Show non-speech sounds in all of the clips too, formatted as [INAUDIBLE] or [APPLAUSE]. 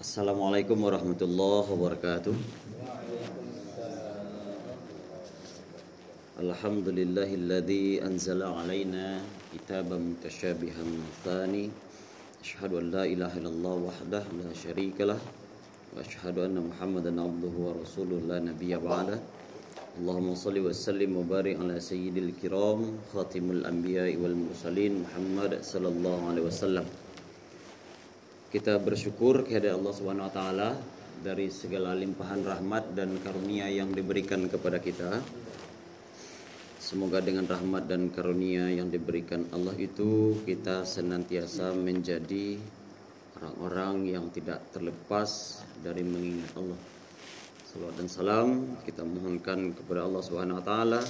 Assalamualaikum warahmatullahi wabarakatuh. Alhamdulillahilladzi anzala alaina kitaban mutasyabihan mathani. Asyhadu an la ilaha illallah wahdah la syarikalah wa asyhadu anna Muhammadan abduhu wa rasuluh la nabiyya ba'da. Allahumma salli wa sallim wa barik ala sayyidil kiram khatimul anbiya'i wal mursalin Muhammad sallallahu alaihi wasallam. Kita bersyukur kepada Allah Subhanahu wa taala dari segala limpahan rahmat dan karunia yang diberikan kepada kita. Semoga dengan rahmat dan karunia yang diberikan Allah itu kita senantiasa menjadi orang-orang yang tidak terlepas dari mengingat Allah. Salawat dan salam kita mohonkan kepada Allah Subhanahu wa taala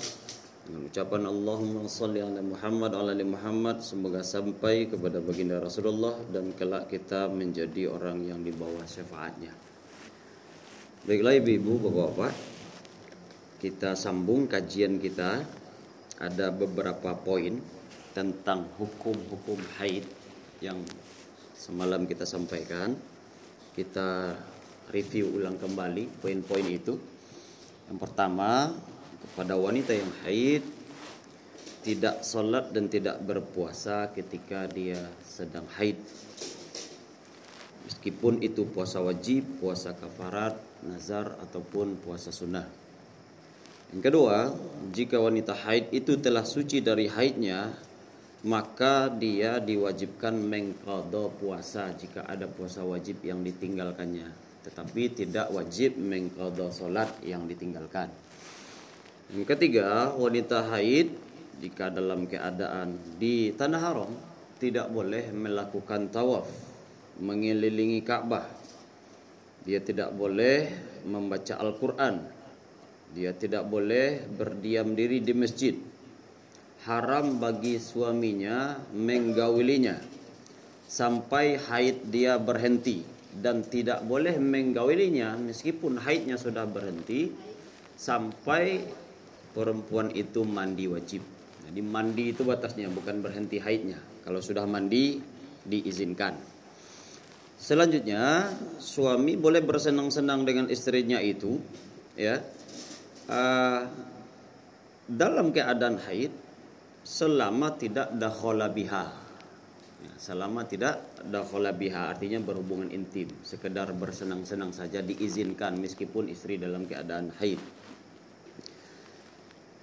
dengan ucapan Allahumma salli ala Muhammad ala ali Muhammad semoga sampai kepada baginda Rasulullah dan kelak kita menjadi orang yang di bawah syafaatnya. Baiklah ibu-ibu, bapak-bapak, kita sambung kajian kita ada beberapa poin tentang hukum-hukum haid yang semalam kita sampaikan. Kita review ulang kembali poin-poin itu. Yang pertama, kepada wanita yang haid tidak sholat dan tidak berpuasa ketika dia sedang haid. Meskipun itu puasa wajib, puasa kafarat, nazar ataupun puasa sunnah. Yang kedua, jika wanita haid itu telah suci dari haidnya, maka dia diwajibkan mengqadha puasa jika ada puasa wajib yang ditinggalkannya, tetapi tidak wajib mengqadha salat yang ditinggalkan. Yang ketiga, wanita haid jika dalam keadaan di tanah haram tidak boleh melakukan tawaf mengelilingi Ka'bah. Dia tidak boleh membaca Al-Qur'an dia tidak boleh berdiam diri di masjid. Haram bagi suaminya menggaulinya sampai haid dia berhenti dan tidak boleh menggaulinya meskipun haidnya sudah berhenti sampai perempuan itu mandi wajib. Jadi mandi itu batasnya bukan berhenti haidnya. Kalau sudah mandi diizinkan. Selanjutnya suami boleh bersenang-senang dengan istrinya itu ya uh, dalam keadaan haid selama tidak dakhala biha. Ya, selama tidak dakhala biha artinya berhubungan intim, sekedar bersenang-senang saja diizinkan meskipun istri dalam keadaan haid.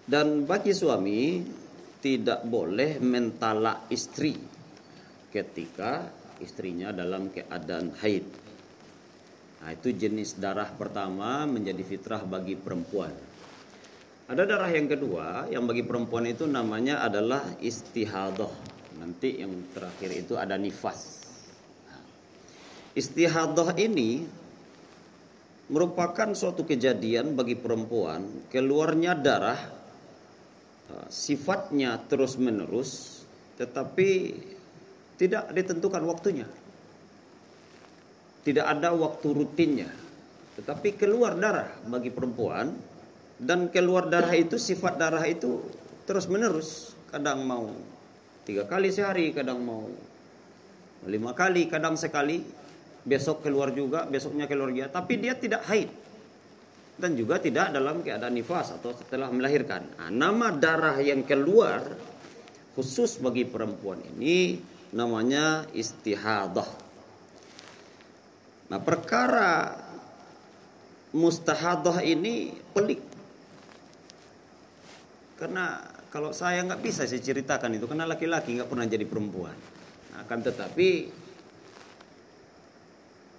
Dan bagi suami tidak boleh mentala istri ketika istrinya dalam keadaan haid. Nah, itu jenis darah pertama menjadi fitrah bagi perempuan. Ada darah yang kedua yang bagi perempuan itu namanya adalah istihadah. Nanti yang terakhir itu ada nifas. Istihadah ini merupakan suatu kejadian bagi perempuan keluarnya darah sifatnya terus menerus tetapi tidak ditentukan waktunya. Tidak ada waktu rutinnya. Tetapi keluar darah bagi perempuan dan keluar darah itu sifat darah itu terus menerus. Kadang mau tiga kali sehari, kadang mau lima kali, kadang sekali. Besok keluar juga, besoknya keluar juga. Tapi dia tidak haid. Dan juga tidak dalam keadaan nifas atau setelah melahirkan. Nah, nama darah yang keluar khusus bagi perempuan ini namanya istihadah. Nah perkara mustahadah ini pelik. Karena kalau saya nggak bisa saya ceritakan itu karena laki-laki nggak pernah jadi perempuan. Nah, akan tetapi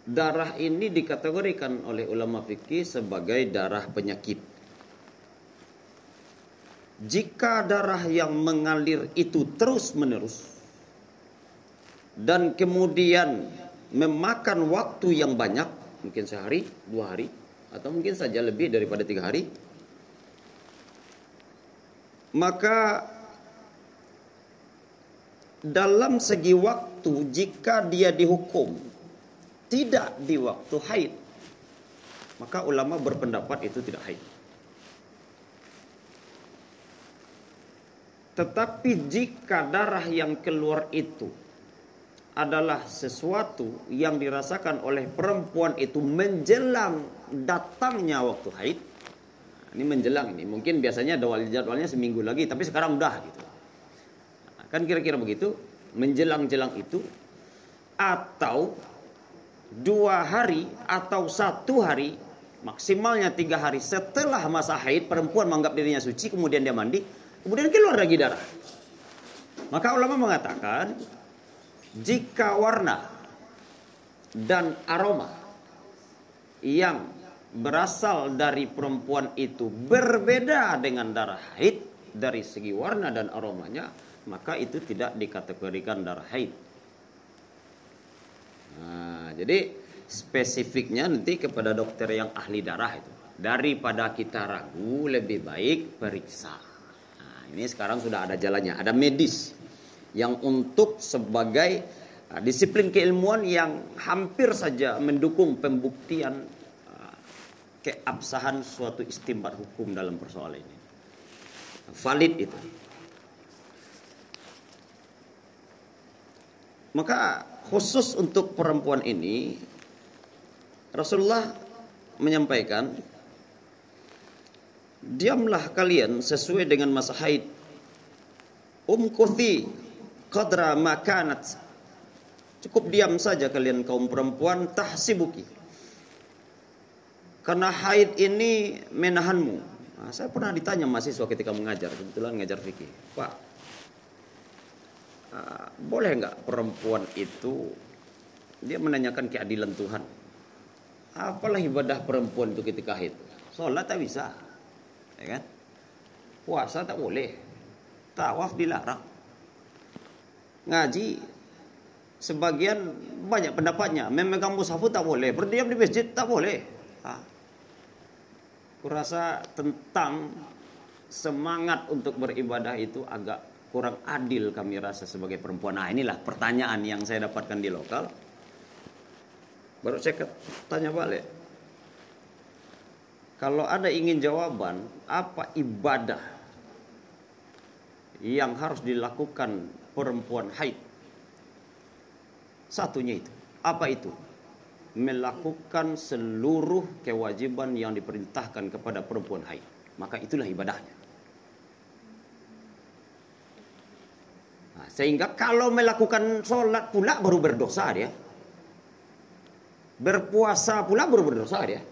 darah ini dikategorikan oleh ulama fikih sebagai darah penyakit. Jika darah yang mengalir itu terus menerus dan kemudian memakan waktu yang banyak, mungkin sehari, dua hari, atau mungkin saja lebih daripada tiga hari, maka dalam segi waktu jika dia dihukum tidak di waktu haid, maka ulama berpendapat itu tidak haid. Tetapi jika darah yang keluar itu adalah sesuatu yang dirasakan oleh perempuan itu menjelang datangnya waktu haid. Ini menjelang ini. Mungkin biasanya jadwalnya seminggu lagi, tapi sekarang udah gitu. Kan kira-kira begitu. Menjelang-jelang itu atau dua hari atau satu hari maksimalnya tiga hari setelah masa haid perempuan menganggap dirinya suci kemudian dia mandi kemudian keluar lagi darah maka ulama mengatakan jika warna dan aroma yang berasal dari perempuan itu berbeda dengan darah haid dari segi warna dan aromanya, maka itu tidak dikategorikan darah haid. Nah, jadi spesifiknya nanti kepada dokter yang ahli darah itu. Daripada kita ragu, lebih baik periksa. Nah, ini sekarang sudah ada jalannya, ada medis yang untuk sebagai uh, disiplin keilmuan yang hampir saja mendukung pembuktian uh, keabsahan suatu istimbat hukum dalam persoalan ini. Valid itu. Maka khusus untuk perempuan ini Rasulullah menyampaikan Diamlah kalian sesuai dengan masa haid. Umkuthi qadra makanat cukup diam saja kalian kaum perempuan tahsibuki karena haid ini menahanmu. Nah, saya pernah ditanya mahasiswa ketika mengajar kebetulan mengajar fikih. Pak uh, boleh nggak perempuan itu dia menanyakan keadilan Tuhan? Apalah ibadah perempuan itu ketika haid? Sholat tak bisa ya kan? Puasa tak boleh. Tawaf dilarang. Ngaji sebagian banyak pendapatnya. Memegang mushaf tak boleh. Berdiam di masjid tak boleh. Ha. kurasa tentang semangat untuk beribadah itu agak kurang adil kami rasa sebagai perempuan nah inilah pertanyaan yang saya dapatkan di lokal baru saya tanya balik kalau ada ingin jawaban apa ibadah yang harus dilakukan perempuan haid. Satunya itu. Apa itu? Melakukan seluruh kewajiban yang diperintahkan kepada perempuan haid. Maka itulah ibadahnya. Sehingga kalau melakukan sholat pula baru berdosa dia. Berpuasa pula baru berdosa dia.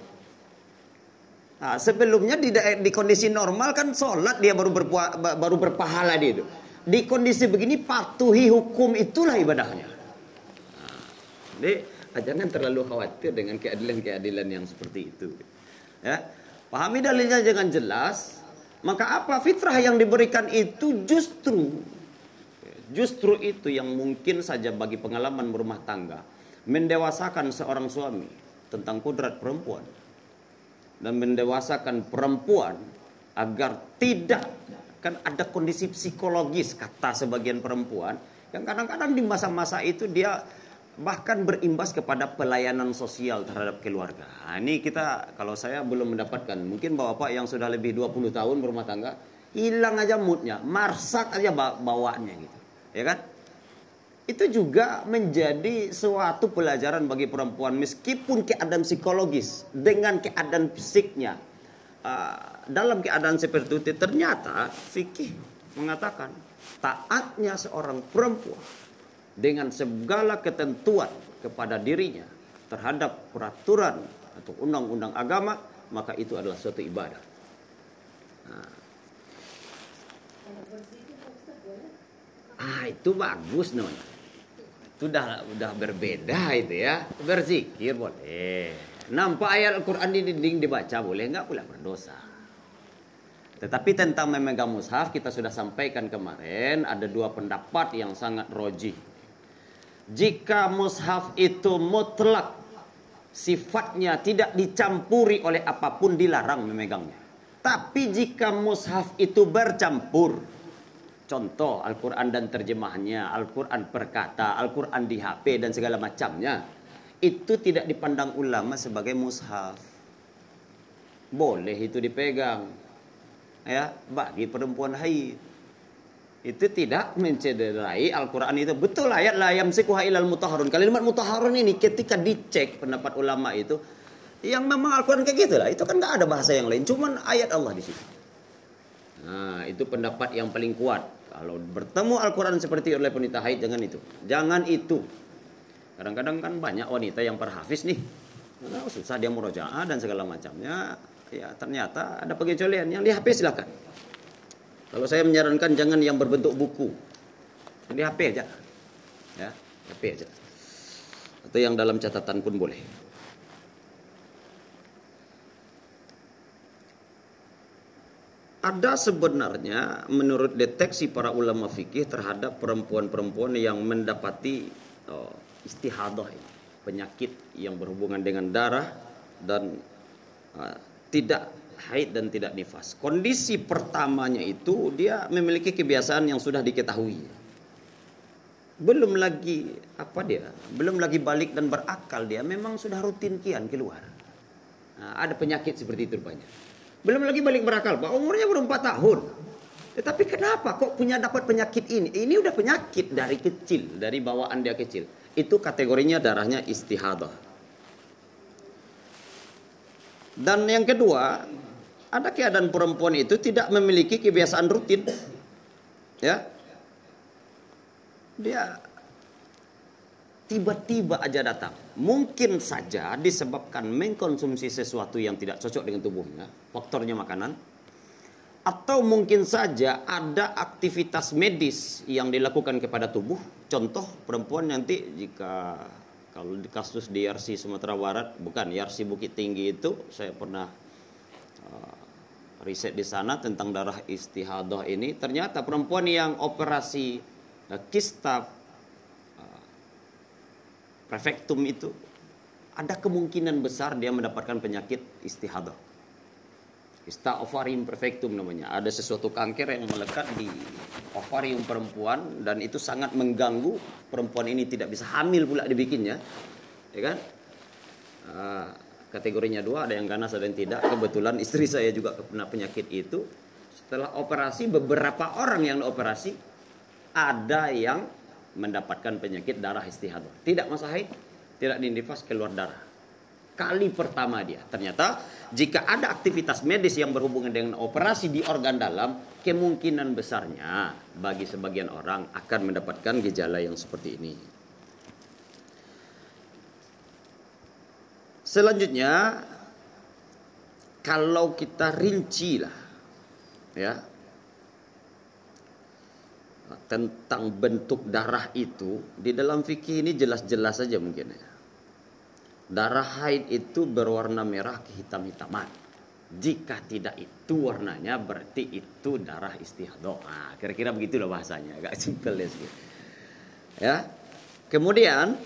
Nah, sebelumnya di, di kondisi normal kan sholat dia baru berpua, baru berpahala dia itu di kondisi begini patuhi hukum itulah ibadahnya. Nah, jadi jangan terlalu khawatir dengan keadilan-keadilan yang seperti itu. Ya, pahami dalilnya jangan jelas. Maka apa fitrah yang diberikan itu justru justru itu yang mungkin saja bagi pengalaman berumah tangga mendewasakan seorang suami tentang kudrat perempuan dan mendewasakan perempuan agar tidak kan ada kondisi psikologis kata sebagian perempuan yang kadang-kadang di masa-masa itu dia bahkan berimbas kepada pelayanan sosial terhadap keluarga. Nah, ini kita kalau saya belum mendapatkan, mungkin bapak yang sudah lebih 20 tahun berumah tangga, hilang aja moodnya, marsak aja bawaannya gitu. Ya kan? Itu juga menjadi suatu pelajaran bagi perempuan meskipun keadaan psikologis dengan keadaan fisiknya uh, dalam keadaan seperti itu ternyata fikih mengatakan taatnya seorang perempuan dengan segala ketentuan kepada dirinya terhadap peraturan atau undang-undang agama maka itu adalah suatu ibadah. Nah. Ah itu bagus non. Itu udah udah berbeda itu ya. Berzikir boleh. Nampak ayat Al-Quran di dinding dibaca boleh nggak pula berdosa. Tetapi tentang memegang mushaf kita sudah sampaikan kemarin ada dua pendapat yang sangat roji. Jika mushaf itu mutlak sifatnya tidak dicampuri oleh apa pun dilarang memegangnya. Tapi jika mushaf itu bercampur contoh Al-Qur'an dan terjemahnya, Al-Qur'an perkata, Al-Qur'an di HP dan segala macamnya itu tidak dipandang ulama sebagai mushaf. Boleh itu dipegang ya bagi perempuan haid itu tidak mencederai Al-Quran itu. Betul ayat la yamsikuha ilal mutaharun. Kalimat mutaharun ini ketika dicek pendapat ulama itu, yang memang Al-Quran kayak gitu lah. Itu kan nggak ada bahasa yang lain. Cuman ayat Allah di situ. Nah, itu pendapat yang paling kuat. Kalau bertemu Al-Quran seperti oleh penita haid, jangan itu. Jangan itu. Kadang-kadang kan banyak wanita yang perhafiz nih. Nah, susah dia murojaah dan segala macamnya. Ya ternyata ada pengecualian yang di HP silakan. Kalau saya menyarankan jangan yang berbentuk buku. Di HP aja. Ya, HP aja. Atau yang dalam catatan pun boleh. Ada sebenarnya menurut deteksi para ulama fikih terhadap perempuan-perempuan yang mendapati oh, istihadah penyakit yang berhubungan dengan darah dan uh, tidak haid dan tidak nifas. Kondisi pertamanya itu dia memiliki kebiasaan yang sudah diketahui. Belum lagi apa dia? Belum lagi balik dan berakal dia memang sudah rutin kian keluar. Nah, ada penyakit seperti itu banyak. Belum lagi balik berakal, Pak. Umurnya baru 4 tahun. Tetapi kenapa kok punya dapat penyakit ini? Ini udah penyakit dari kecil, dari bawaan dia kecil. Itu kategorinya darahnya istihadah. Dan yang kedua, ada keadaan perempuan itu tidak memiliki kebiasaan rutin. Ya. Dia tiba-tiba aja datang. Mungkin saja disebabkan mengkonsumsi sesuatu yang tidak cocok dengan tubuhnya, faktornya makanan. Atau mungkin saja ada aktivitas medis yang dilakukan kepada tubuh. Contoh perempuan nanti jika kalau di kasus di RC Sumatera Barat, bukan RC Bukit Tinggi itu saya pernah riset di sana tentang darah istihadah ini ternyata perempuan yang operasi uh, kista uh, prefektum itu ada kemungkinan besar dia mendapatkan penyakit istihadah. Kista ovarium perfectum namanya. Ada sesuatu kanker yang melekat di ovarium perempuan dan itu sangat mengganggu perempuan ini tidak bisa hamil pula dibikinnya. Ya kan? Uh, kategorinya dua ada yang ganas ada yang tidak kebetulan istri saya juga kena penyakit itu setelah operasi beberapa orang yang operasi ada yang mendapatkan penyakit darah istihadah. Tidak masa haid tidak dinifas keluar darah. Kali pertama dia. Ternyata jika ada aktivitas medis yang berhubungan dengan operasi di organ dalam kemungkinan besarnya bagi sebagian orang akan mendapatkan gejala yang seperti ini. Selanjutnya kalau kita rinci lah ya tentang bentuk darah itu di dalam fikih ini jelas-jelas saja mungkin ya. Darah haid itu berwarna merah kehitam-hitaman. Jika tidak itu warnanya berarti itu darah istihadah. Nah, kira-kira begitulah bahasanya, agak [LAUGHS] simpel ya. Ya. Kemudian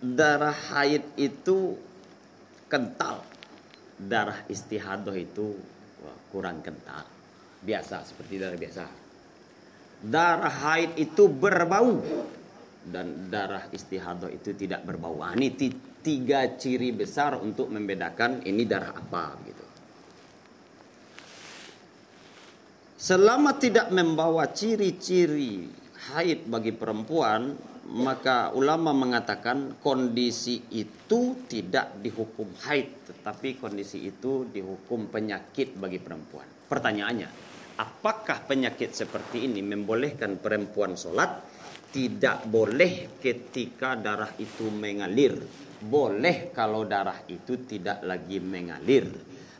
darah haid itu kental. Darah istihadah itu kurang kental. Biasa seperti darah biasa. Darah haid itu berbau dan darah istihadah itu tidak berbau. Nah, ini tiga ciri besar untuk membedakan ini darah apa gitu. Selama tidak membawa ciri-ciri haid bagi perempuan, maka ulama mengatakan kondisi itu tidak dihukum haid tetapi kondisi itu dihukum penyakit bagi perempuan. Pertanyaannya, apakah penyakit seperti ini membolehkan perempuan sholat? Tidak boleh ketika darah itu mengalir. Boleh kalau darah itu tidak lagi mengalir.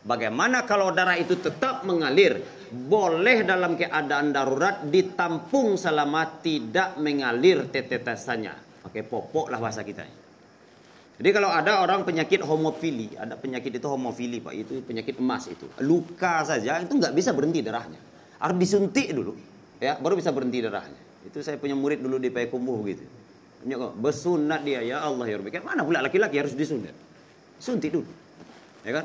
Bagaimana kalau darah itu tetap mengalir? boleh dalam keadaan darurat ditampung selama tidak mengalir tetesannya. Pakai popok lah bahasa kita. Jadi kalau ada orang penyakit homofili, ada penyakit itu homofili pak, itu penyakit emas itu. Luka saja itu nggak bisa berhenti darahnya. Harus disuntik dulu, ya baru bisa berhenti darahnya. Itu saya punya murid dulu di Payakumbuh gitu. Bersunat dia ya Allah ya Rabbi. Mana pula laki-laki harus disunat? Suntik dulu, ya kan?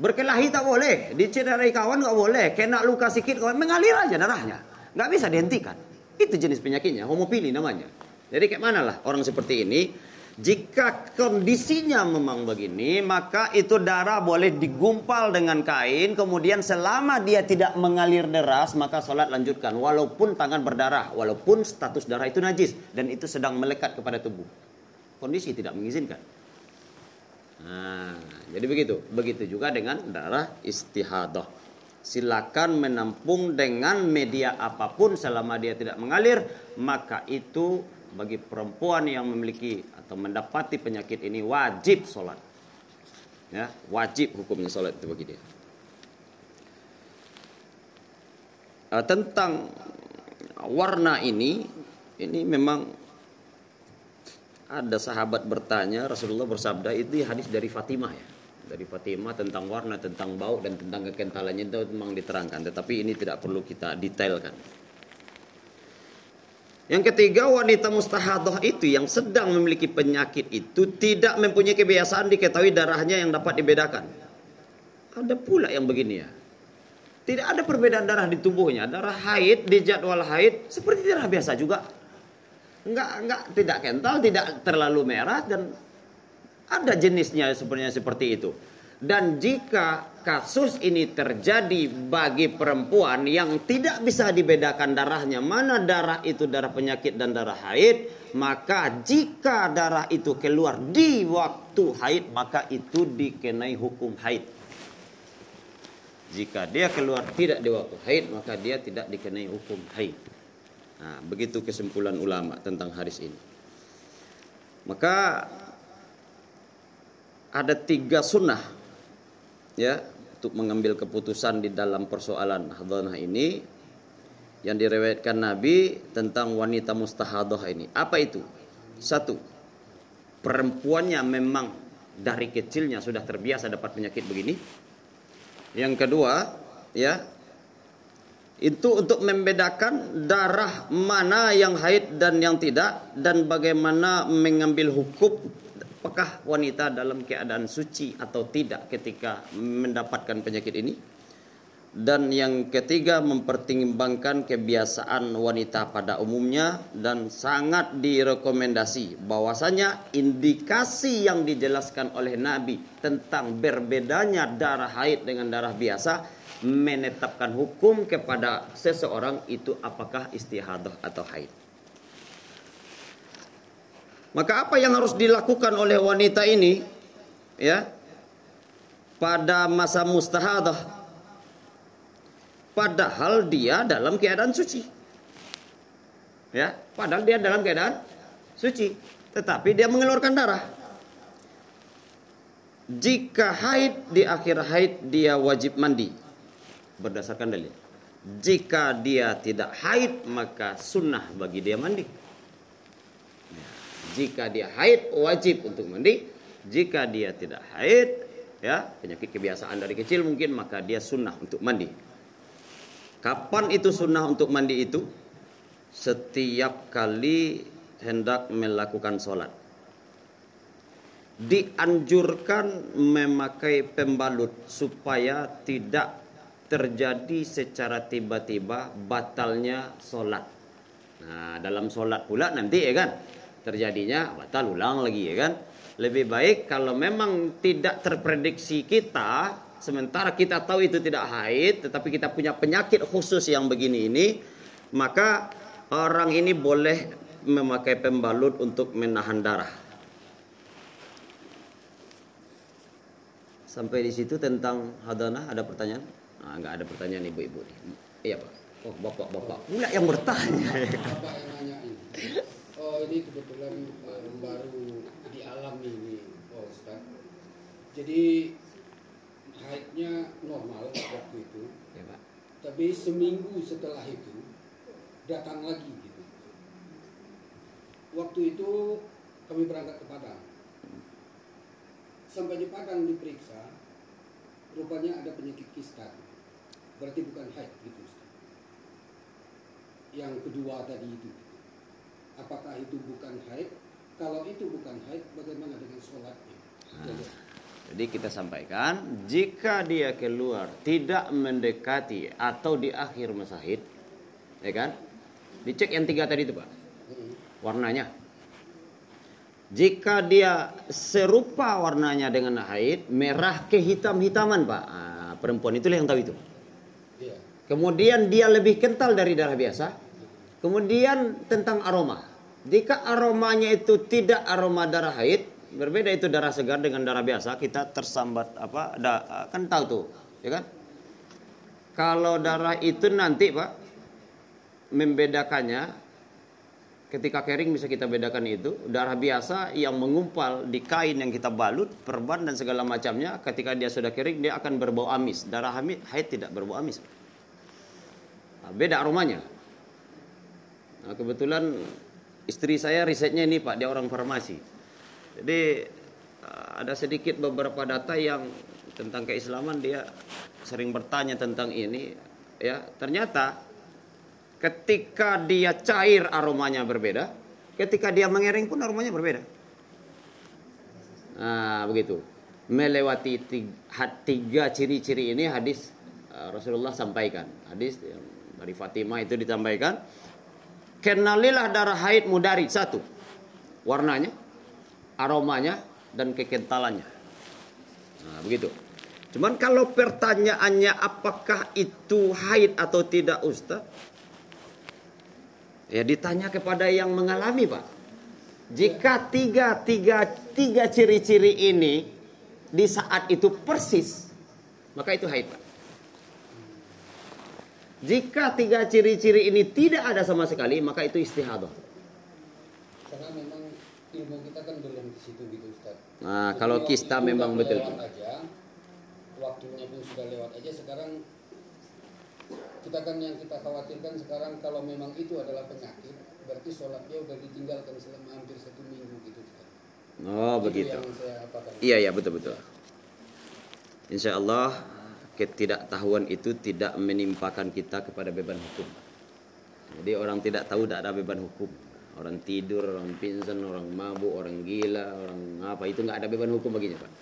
Berkelahi tak boleh, dicederai kawan nggak boleh, kena luka sedikit kawan mengalir aja darahnya, nggak bisa dihentikan. Itu jenis penyakitnya, homopili namanya. Jadi kayak mana lah orang seperti ini Jika kondisinya memang begini, maka itu darah boleh digumpal dengan kain. Kemudian selama dia tidak mengalir deras, maka sholat lanjutkan. Walaupun tangan berdarah, walaupun status darah itu najis. Dan itu sedang melekat kepada tubuh. Kondisi tidak mengizinkan. Nah, jadi begitu. Begitu juga dengan darah istihadah. Silakan menampung dengan media apa pun selama dia tidak mengalir. Maka itu bagi perempuan yang memiliki atau mendapati penyakit ini wajib sholat. Ya, wajib hukumnya sholat itu bagi dia. Uh, tentang warna ini, ini memang ada sahabat bertanya, Rasulullah bersabda itu hadis dari Fatimah ya. Dari Fatimah tentang warna, tentang bau dan tentang kekentalannya itu memang diterangkan. Tetapi ini tidak perlu kita detailkan. Yang ketiga wanita mustahadah itu yang sedang memiliki penyakit itu tidak mempunyai kebiasaan diketahui darahnya yang dapat dibedakan. Ada pula yang begini ya. Tidak ada perbedaan darah di tubuhnya. Darah haid di jadwal haid seperti darah biasa juga. Enggak enggak tidak kental, tidak terlalu merah dan ada jenisnya sebenarnya seperti itu. Dan jika kasus ini terjadi bagi perempuan yang tidak bisa dibedakan darahnya mana darah itu darah penyakit dan darah haid maka jika darah itu keluar di waktu haid maka itu dikenai hukum haid. Jika dia keluar tidak di waktu haid maka dia tidak dikenai hukum haid. Nah begitu kesimpulan ulama tentang hadis ini. Maka ada tiga sunnah ya untuk mengambil keputusan di dalam persoalan hadanah ini yang direwetkan Nabi tentang wanita mustahadah ini. Apa itu? Satu, perempuannya memang dari kecilnya sudah terbiasa dapat penyakit begini. Yang kedua, ya, itu untuk membedakan darah mana yang haid dan yang tidak dan bagaimana mengambil hukum apakah wanita dalam keadaan suci atau tidak ketika mendapatkan penyakit ini? Dan yang ketiga mempertimbangkan kebiasaan wanita pada umumnya dan sangat direkomendasi bahwasanya indikasi yang dijelaskan oleh Nabi tentang berbedanya darah haid dengan darah biasa menetapkan hukum kepada seseorang itu apakah istihadah atau haid. Maka apa yang harus dilakukan oleh wanita ini ya pada masa mustahadah padahal dia dalam keadaan suci. Ya, padahal dia dalam keadaan suci, tetapi dia mengeluarkan darah. Jika haid di akhir haid dia wajib mandi berdasarkan dalil. Jika dia tidak haid maka sunnah bagi dia mandi. Jika dia haid wajib untuk mandi. Jika dia tidak haid ya penyakit kebiasaan dari kecil mungkin maka dia sunnah untuk mandi. Kapan itu sunnah untuk mandi itu? Setiap kali hendak melakukan sholat. Dianjurkan memakai pembalut supaya tidak terjadi secara tiba-tiba batalnya sholat. Nah dalam sholat pula nanti ya kan terjadinya batal ulang lagi ya kan? Lebih baik kalau memang tidak terprediksi kita sementara kita tahu itu tidak haid tetapi kita punya penyakit khusus yang begini ini maka orang ini boleh memakai pembalut untuk menahan darah. Sampai di situ tentang hadana ada pertanyaan? Nah, nggak ada pertanyaan ibu-ibu. Iya pak. Oh bapak bapak pula yang bertanya oh ini kebetulan uh, baru dialami ini. Oh Ustaz. Jadi haidnya normal waktu itu. Ya, Pak. tapi seminggu setelah itu datang lagi gitu. Waktu itu kami berangkat ke Padang. Sampai di Padang diperiksa rupanya ada penyakit kista berarti bukan haid gitu yang kedua tadi itu apakah itu bukan haid? Kalau itu bukan haid, bagaimana dengan sholatnya? Nah, jadi kita sampaikan, jika dia keluar tidak mendekati atau di akhir masa haid, ya kan? Dicek yang tiga tadi itu pak, hmm. warnanya. Jika dia serupa warnanya dengan haid, merah kehitam-hitaman, Pak. Ah, perempuan itulah yang tahu itu. Iya. Kemudian dia lebih kental dari darah biasa. Kemudian tentang aroma. Jika aromanya itu tidak aroma darah haid, berbeda itu darah segar dengan darah biasa, kita tersambat apa? Da, kan tahu tuh, ya kan? Kalau darah itu nanti, Pak, membedakannya Ketika kering bisa kita bedakan itu. Darah biasa yang mengumpal di kain yang kita balut, perban dan segala macamnya. Ketika dia sudah kering dia akan berbau amis. Darah haid tidak berbau amis. Nah, beda aromanya. Nah, kebetulan istri saya risetnya ini Pak, dia orang farmasi. Jadi ah, ada sedikit beberapa data yang tentang keislaman dia sering bertanya tentang ini ya ternyata Ketika dia cair aromanya berbeda, ketika dia mengering pun aromanya berbeda. Nah, begitu. Melewati tiga ciri-ciri ini hadis uh, Rasulullah sampaikan. Hadis dari Fatimah itu disampaikan. Kenalilah darah haid mudari satu. Warnanya, aromanya, dan kekentalannya. Nah, begitu. Cuman kalau pertanyaannya apakah itu haid atau tidak Ustaz? Ya ditanya kepada yang mengalami pak. Jika tiga, tiga, tiga ciri-ciri ini di saat itu persis, maka itu haid pak. Jika tiga ciri-ciri ini tidak ada sama sekali, maka itu istihadah. Karena memang ilmu kita kan belum di situ gitu Ustaz. Nah, Jadi kalau kista memang betul. Aja, waktunya pun sudah lewat aja sekarang kita kan yang kita khawatirkan sekarang kalau memang itu adalah penyakit berarti sholatnya udah ditinggalkan selama hampir satu minggu gitu Oh itu begitu. Iya iya betul betul. Insya Allah ketidaktahuan itu tidak menimpakan kita kepada beban hukum. Jadi orang tidak tahu tidak ada beban hukum. Orang tidur, orang pingsan, orang mabuk, orang gila, orang apa itu nggak ada beban hukum baginya pak.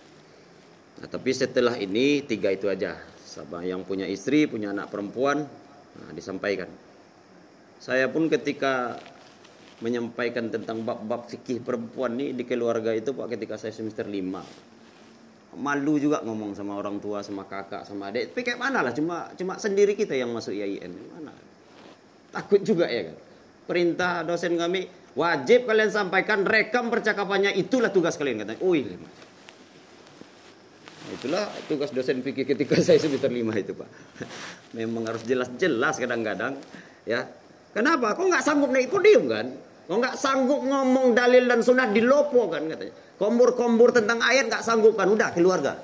Nah, tapi setelah ini tiga itu aja Sabah yang punya istri, punya anak perempuan, nah, disampaikan. Saya pun ketika menyampaikan tentang bab-bab fikih perempuan ini di keluarga itu Pak ketika saya semester 5. Malu juga ngomong sama orang tua, sama kakak, sama adik. Tapi kayak mana lah, cuma cuma sendiri kita yang masuk IAIN. Mana? Takut juga ya kan. Perintah dosen kami, wajib kalian sampaikan rekam percakapannya itulah tugas kalian katanya. Ui, Itulah tugas dosen fikih ketika [LAUGHS] saya semester lima itu pak. Memang harus jelas-jelas kadang-kadang ya. Kenapa? Kok nggak sanggup naik podium kan? Kok nggak sanggup ngomong dalil dan sunnah di lopo kan katanya. Kombur-kombur tentang ayat nggak sanggup kan? Udah keluarga.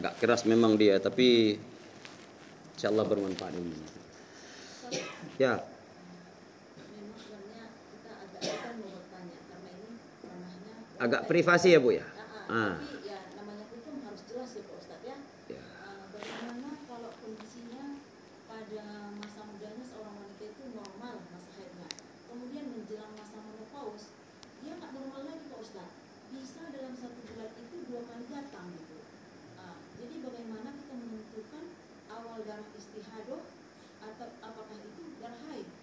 Agak keras memang dia tapi insya Allah bermanfaat ini. Ya. Agak privasi ya bu ya. Ah.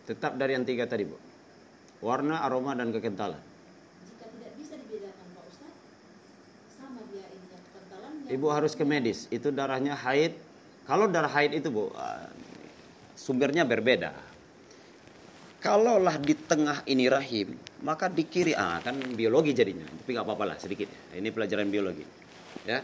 Tetap dari yang tiga tadi, Bu. Warna, aroma, dan kekentalan. Jika tidak bisa dibedakan, Pak Ustaz, sama dia ini kekentalan. Ibu harus ke medis. Itu darahnya haid. Kalau darah haid itu, Bu, uh, sumbernya berbeda. Kalaulah di tengah ini rahim, maka di kiri ah kan biologi jadinya. Tapi nggak apa-apa lah sedikit. Ini pelajaran biologi. Ya.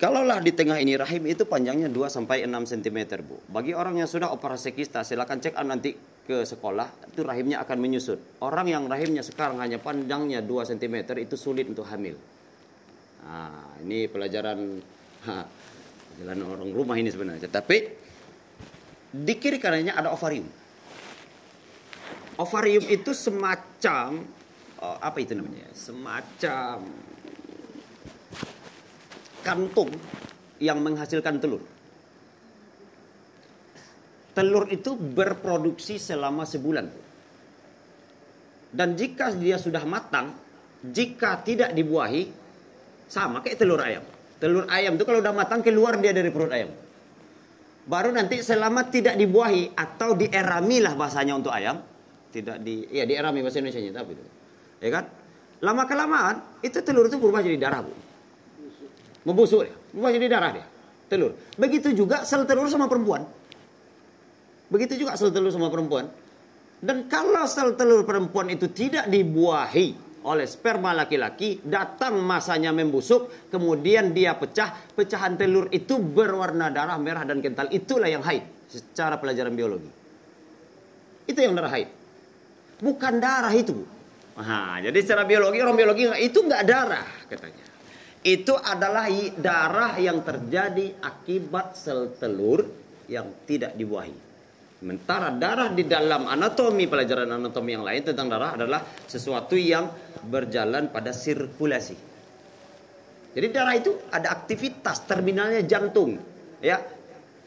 Kalaulah di tengah ini rahim itu panjangnya 2 sampai 6 cm, Bu. Bagi orang yang sudah operasi kista, silakan cek nanti ke sekolah, itu rahimnya akan menyusut. Orang yang rahimnya sekarang hanya panjangnya 2 cm itu sulit untuk hamil. Nah, ini pelajaran ha, jalan orang rumah ini sebenarnya. Tapi di kiri kanannya ada ovarium. Ovarium itu semacam oh, apa itu namanya? Semacam kantung yang menghasilkan telur. Telur itu berproduksi selama sebulan. Dan jika dia sudah matang, jika tidak dibuahi, sama kayak telur ayam. Telur ayam itu kalau udah matang keluar dia dari perut ayam. Baru nanti selama tidak dibuahi atau dierami lah bahasanya untuk ayam, tidak di ya dierami bahasa Indonesia tapi itu. Ya kan? Lama kelamaan itu telur itu berubah jadi darah, Bu. Membusuk dia, berubah jadi darah dia. Telur. Begitu juga sel telur sama perempuan. Begitu juga sel telur sama perempuan. Dan kalau sel telur perempuan itu tidak dibuahi oleh sperma laki-laki, datang masanya membusuk, kemudian dia pecah, pecahan telur itu berwarna darah merah dan kental. Itulah yang haid secara pelajaran biologi. Itu yang darah haid. Bukan darah itu. Nah, jadi secara biologi orang biologi itu nggak darah katanya. Itu adalah darah yang terjadi akibat sel telur yang tidak dibuahi. Sementara darah di dalam anatomi pelajaran anatomi yang lain tentang darah adalah sesuatu yang berjalan pada sirkulasi. Jadi darah itu ada aktivitas terminalnya jantung, ya.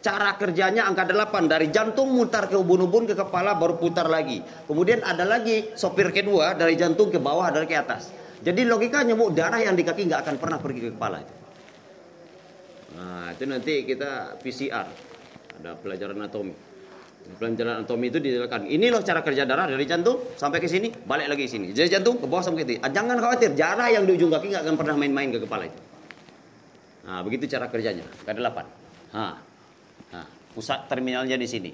Cara kerjanya angka 8 dari jantung mutar ke ubun-ubun ke kepala baru putar lagi. Kemudian ada lagi sopir kedua dari jantung ke bawah dari ke atas. Jadi logikanya bu darah yang di kaki nggak akan pernah pergi ke kepala itu. Nah itu nanti kita PCR ada pelajaran anatomi. Pelajaran anatomi itu dijelaskan. Ini loh cara kerja darah dari jantung sampai ke sini, balik lagi ke sini. Jadi jantung ke bawah sampai ke sini. Ah, jangan khawatir, darah yang di ujung kaki nggak akan pernah main-main ke kepala itu. Nah, begitu cara kerjanya. K8. Nah, nah, pusat terminalnya di sini.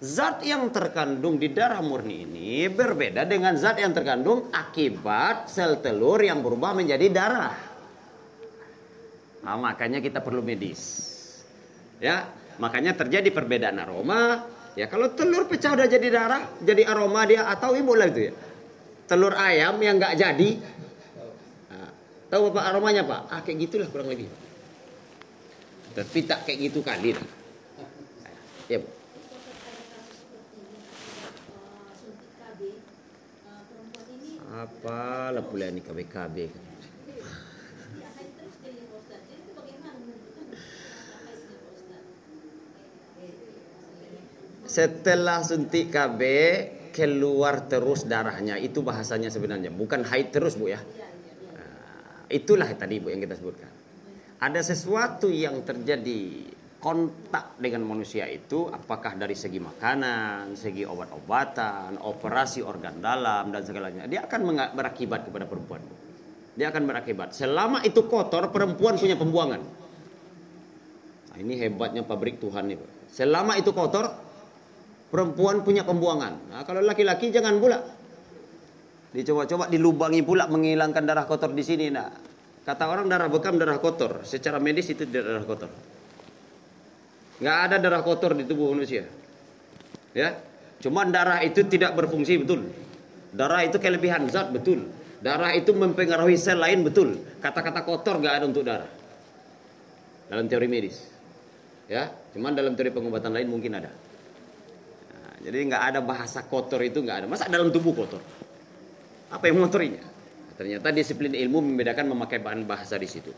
Zat yang terkandung di darah murni ini berbeda dengan zat yang terkandung akibat sel telur yang berubah menjadi darah. Nah, makanya kita perlu medis. Ya, makanya terjadi perbedaan aroma, Ya kalau telur pecah udah jadi darah, jadi aroma dia atau ibu lah itu ya. Telur ayam yang nggak jadi, nah, tahu bapak aromanya pak? Ah kayak gitulah kurang lebih. Tapi tak kayak gitu kali lah. Ya bu. Apalah pula ini KBKB kan. Setelah suntik KB keluar terus darahnya itu bahasanya sebenarnya bukan haid terus bu ya. Nah, itulah tadi bu yang kita sebutkan. Ada sesuatu yang terjadi kontak dengan manusia itu apakah dari segi makanan, segi obat-obatan, operasi organ dalam dan segalanya. Dia akan berakibat kepada perempuan. Dia akan berakibat. Selama itu kotor, perempuan punya pembuangan. Nah, ini hebatnya pabrik Tuhan nih. Selama itu kotor, perempuan punya pembuangan. Nah, kalau laki-laki jangan pula. Dicoba-coba dilubangi pula menghilangkan darah kotor di sini. Nah, kata orang darah bekam darah kotor. Secara medis itu darah kotor. Nggak ada darah kotor di tubuh manusia. Ya, cuman darah itu tidak berfungsi betul. Darah itu kelebihan zat betul. Darah itu mempengaruhi sel lain betul. Kata-kata kotor nggak ada untuk darah. Dalam teori medis. Ya, cuman dalam teori pengobatan lain mungkin ada. Jadi nggak ada bahasa kotor itu nggak ada. Masa dalam tubuh kotor? Apa yang mengotorinya? Ternyata disiplin ilmu membedakan memakai bahan bahasa di situ.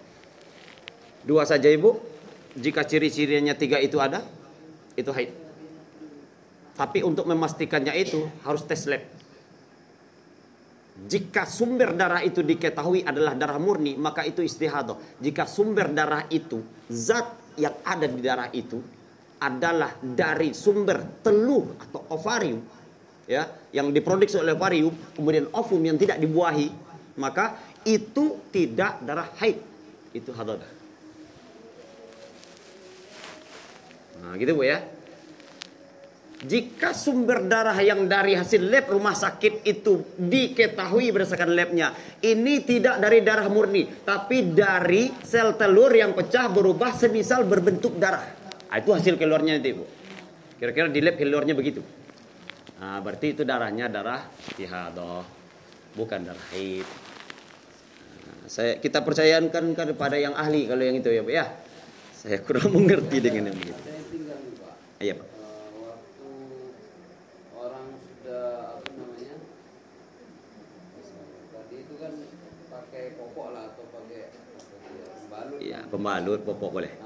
Dua saja ibu. Jika ciri-cirinya tiga itu ada, itu haid. Tapi untuk memastikannya itu harus tes lab. Jika sumber darah itu diketahui adalah darah murni, maka itu istihadah. Jika sumber darah itu, zat yang ada di darah itu adalah dari sumber telur atau ovarium ya yang diproduksi oleh ovarium kemudian ovum yang tidak dibuahi maka itu tidak darah haid. Itu hadat nah gitu bu ya. Jika sumber darah yang dari hasil lab rumah sakit itu diketahui berdasarkan labnya ini tidak dari darah murni tapi dari sel telur yang pecah berubah semisal berbentuk darah Nah, itu hasil keluarnya nanti, Bu. Kira-kira di lab keluarnya begitu. Nah, berarti itu darahnya darah istihadah, bukan darah haid. Nah, saya kita percayakan kepada yang ahli kalau yang itu ya, Pak ya. Saya kurang [LAUGHS] mengerti dengan yang begitu. Iya, Pak. Iya, pembalut popok boleh.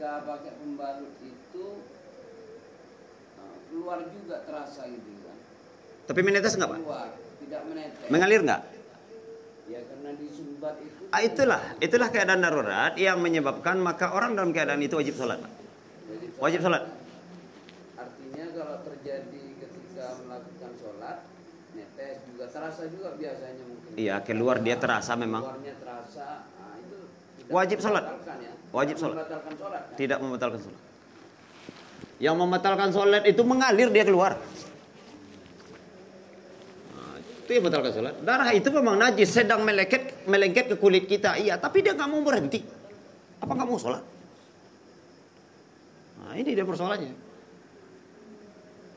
Ketika pakai pembalut itu uh, keluar juga terasa gitu kan. Tapi menetes nggak pak? Keluar, tidak menetes. Mengalir nggak? Ya karena disumbat itu. Ah, itulah, itulah keadaan darurat yang menyebabkan maka orang dalam keadaan itu wajib sholat. Pak. Wajib sholat. Artinya kalau terjadi ketika melakukan sholat, netes juga terasa juga biasanya mungkin. Iya, keluar dia terasa memang. Keluarnya terasa. Nah, itu wajib sholat. Wajib sholat. Tidak membatalkan sholat. Yang membatalkan sholat itu mengalir dia keluar. Nah, itu yang membatalkan sholat. Darah itu memang najis, sedang melengket melengket ke kulit kita. Iya, tapi dia nggak mau berhenti. Apa nggak mau sholat? Nah, ini dia persoalannya.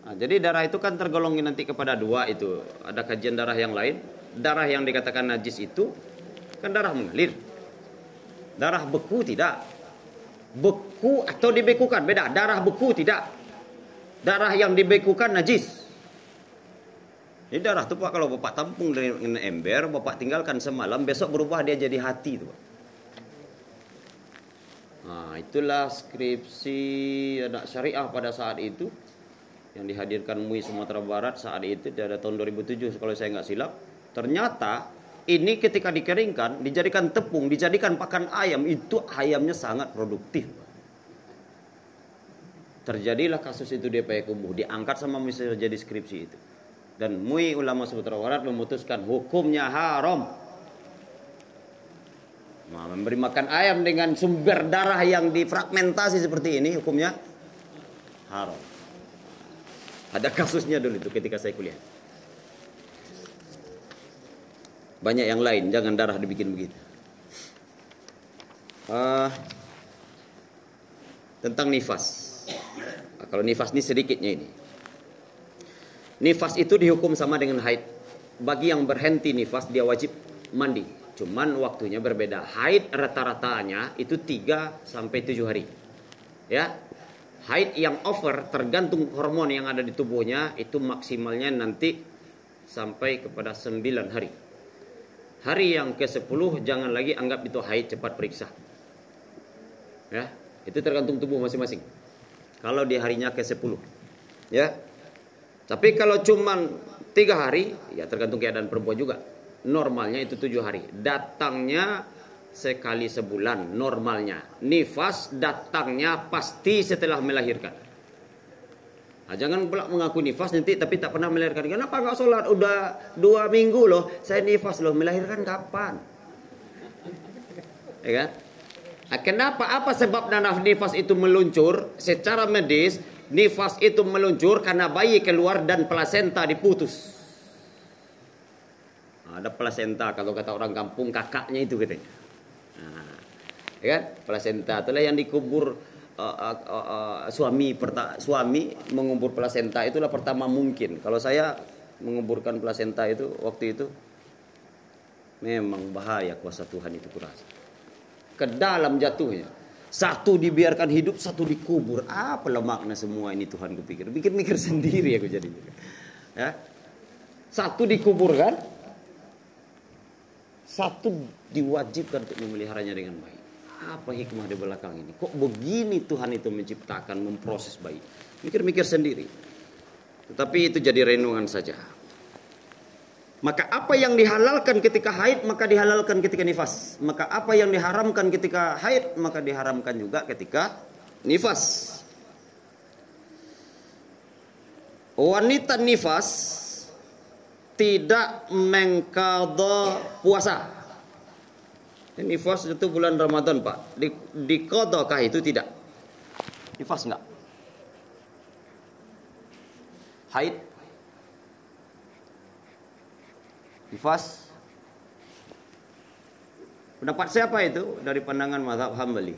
Nah, jadi darah itu kan tergolong nanti kepada dua itu. Ada kajian darah yang lain. Darah yang dikatakan najis itu kan darah mengalir. Darah beku tidak. Beku atau dibekukan beda. Darah beku tidak. Darah yang dibekukan najis. Ini darah itu Pak kalau Bapak tampung dengan ember, Bapak tinggalkan semalam, besok berubah dia jadi hati itu. Nah, itulah skripsi anak syariah pada saat itu yang dihadirkan MUI Sumatera Barat saat itu pada tahun 2007 kalau saya nggak silap ternyata ini ketika dikeringkan dijadikan tepung dijadikan pakan ayam itu ayamnya sangat produktif. Terjadilah kasus itu di Payakumbuh diangkat sama misalnya jadi skripsi itu. Dan MUI ulama Sumatera Barat memutuskan hukumnya haram. Nah, memberi makan ayam dengan sumber darah yang difragmentasi seperti ini hukumnya haram. Ada kasusnya dulu itu ketika saya kuliah. Banyak yang lain, jangan darah dibikin begitu. Uh, tentang nifas. Nah, kalau nifas ini sedikitnya ini. Nifas itu dihukum sama dengan haid. Bagi yang berhenti nifas dia wajib mandi. Cuman waktunya berbeda. Haid rata-ratanya itu 3 sampai 7 hari. Ya, haid yang over tergantung hormon yang ada di tubuhnya itu maksimalnya nanti sampai kepada 9 hari. Hari yang ke-10 jangan lagi anggap itu haid cepat periksa. Ya, itu tergantung tubuh masing-masing. Kalau di harinya ke-10. Ya. Tapi kalau cuman tiga hari, ya tergantung keadaan perempuan juga. Normalnya itu tujuh hari. Datangnya sekali sebulan normalnya. Nifas datangnya pasti setelah melahirkan. Nah, jangan pula mengaku nifas nanti tapi tak pernah melahirkan. Kenapa nggak sholat? Udah dua minggu loh. Saya nifas loh. Melahirkan kapan? Ya kan? Nah, kenapa? Apa sebab nanaf nifas itu meluncur? Secara medis, nifas itu meluncur karena bayi keluar dan plasenta diputus. Nah, ada plasenta kalau kata orang kampung kakaknya itu katanya ya kan plasenta itulah yang dikubur uh, uh, uh, suami perta, suami mengubur plasenta itulah pertama mungkin. Kalau saya menguburkan plasenta itu waktu itu memang bahaya kuasa Tuhan itu kurasa ke dalam jatuhnya. Satu dibiarkan hidup satu dikubur. Apa makna semua ini Tuhan kupikir. Pikir-pikir [LAUGHS] sendiri aku jadi ya. Satu dikuburkan satu diwajibkan untuk memeliharanya dengan baik apa hikmah di belakang ini? Kok begini Tuhan itu menciptakan, memproses bayi? Mikir-mikir sendiri. Tetapi itu jadi renungan saja. Maka apa yang dihalalkan ketika haid maka dihalalkan ketika nifas. Maka apa yang diharamkan ketika haid maka diharamkan juga ketika nifas. Wanita nifas tidak mengkada puasa. Nifas itu bulan Ramadan Pak. Di, di kodokah itu tidak? Nifas enggak? Haid? Nifas? Pendapat siapa itu? Dari pandangan mazhab Hambali.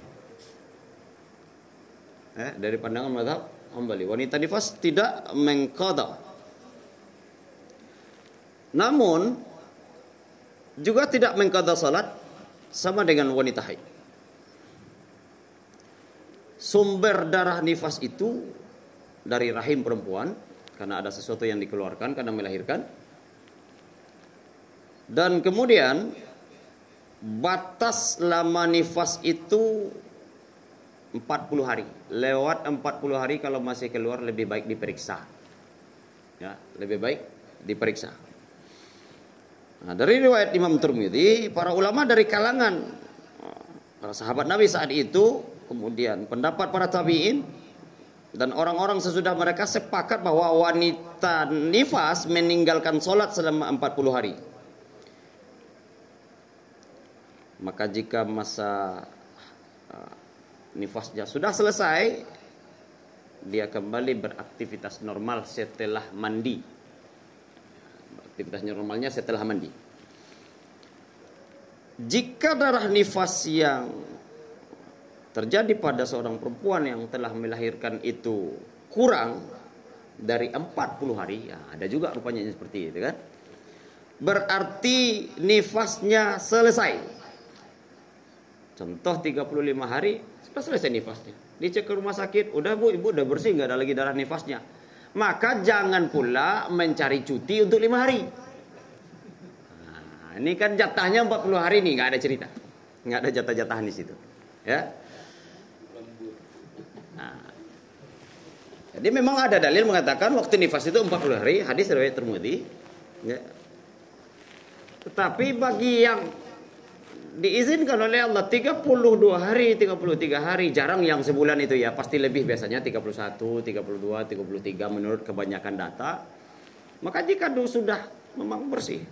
Eh, dari pandangan mazhab Hambali. Wanita nifas tidak mengkodok. Namun juga tidak mengkodok salat sama dengan wanita haid. Sumber darah nifas itu dari rahim perempuan karena ada sesuatu yang dikeluarkan karena melahirkan. Dan kemudian batas lama nifas itu 40 hari. Lewat 40 hari kalau masih keluar lebih baik diperiksa. Ya, lebih baik diperiksa. Nah, dari riwayat Imam Turmidi, para ulama dari kalangan para sahabat Nabi saat itu, kemudian pendapat para tabi'in, Dan orang-orang sesudah mereka sepakat bahwa wanita nifas meninggalkan sholat selama 40 hari. Maka jika masa uh, nifasnya sudah selesai, dia kembali beraktivitas normal setelah mandi. Aktivitas normalnya setelah mandi. Jika darah nifas yang terjadi pada seorang perempuan yang telah melahirkan itu kurang dari 40 hari, ya ada juga rupanya seperti itu kan. Berarti nifasnya selesai. Contoh 35 hari sudah selesai nifasnya. Dicek ke rumah sakit, udah bu, ibu udah bersih nggak ada lagi darah nifasnya. Maka jangan pula mencari cuti untuk lima hari. Nah, ini kan jatahnya 40 hari nih, nggak ada cerita, nggak ada jatah-jatahan di situ. Ya, Jadi memang ada dalil mengatakan waktu nifas itu 40 hari, hadis riwayat Tirmidzi. Ya. Tetapi bagi yang diizinkan oleh Allah 32 hari, 33 hari, jarang yang sebulan itu ya, pasti lebih biasanya 31, 32, 33 menurut kebanyakan data. Maka jika sudah memang bersih,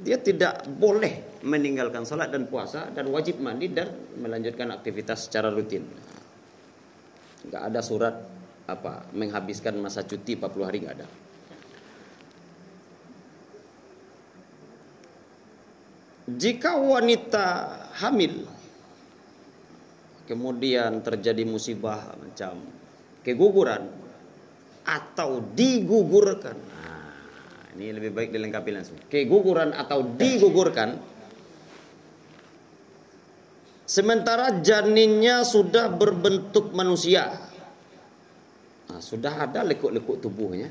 dia tidak boleh meninggalkan sholat dan puasa dan wajib mandi dan melanjutkan aktivitas secara rutin. Enggak ada surat apa menghabiskan masa cuti 40 hari nggak ada. Jika wanita hamil kemudian terjadi musibah macam keguguran atau digugurkan. Nah, ini lebih baik dilengkapi langsung. Keguguran atau digugurkan sementara janinnya sudah berbentuk manusia Nah, sudah ada lekuk-lekuk tubuhnya.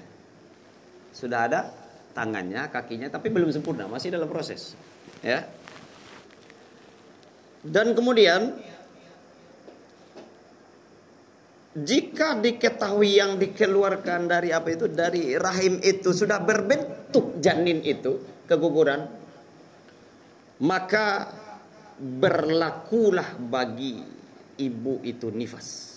Sudah ada tangannya, kakinya, tapi belum sempurna, masih dalam proses. Ya. Dan kemudian jika diketahui yang dikeluarkan dari apa itu dari rahim itu sudah berbentuk janin itu keguguran maka berlakulah bagi ibu itu nifas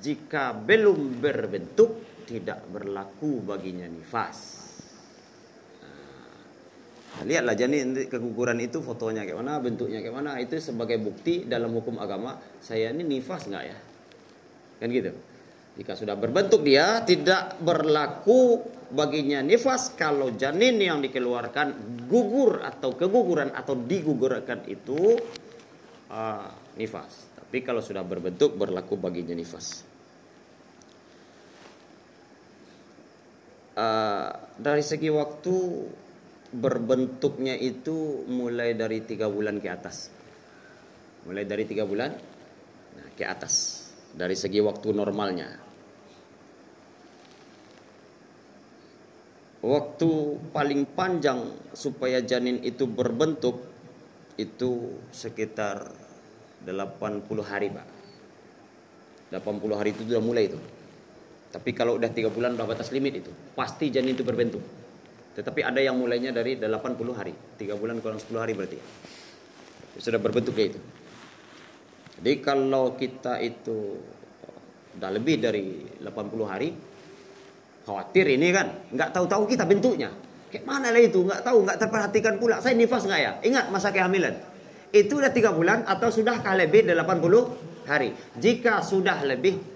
jika belum berbentuk tidak berlaku baginya nifas. Nah, lihatlah janin keguguran itu fotonya kayak mana, bentuknya kayak mana, itu sebagai bukti dalam hukum agama saya ini nifas nggak ya? Kan gitu. Jika sudah berbentuk dia tidak berlaku baginya nifas kalau janin yang dikeluarkan gugur atau keguguran atau digugurkan itu uh, nifas. Tapi kalau sudah berbentuk berlaku baginya nifas. Uh, dari segi waktu berbentuknya itu mulai dari tiga bulan ke atas. Mulai dari tiga bulan nah, ke atas. Dari segi waktu normalnya. Waktu paling panjang supaya janin itu berbentuk itu sekitar 80 hari pak 80 hari itu sudah mulai itu tapi kalau udah tiga bulan udah batas limit itu pasti janin itu berbentuk tetapi ada yang mulainya dari 80 hari. Tiga bulan kurang 10 hari berarti. Sudah berbentuk kayak itu. Jadi kalau kita itu udah lebih dari 80 hari khawatir ini kan. Nggak tahu-tahu kita bentuknya. Kayak mana lah itu? Nggak tahu nggak terperhatikan pula. Saya nifas nggak ya? Ingat masa kehamilan. Itu sudah tiga bulan atau sudahkah lebih 80 hari? Jika sudah lebih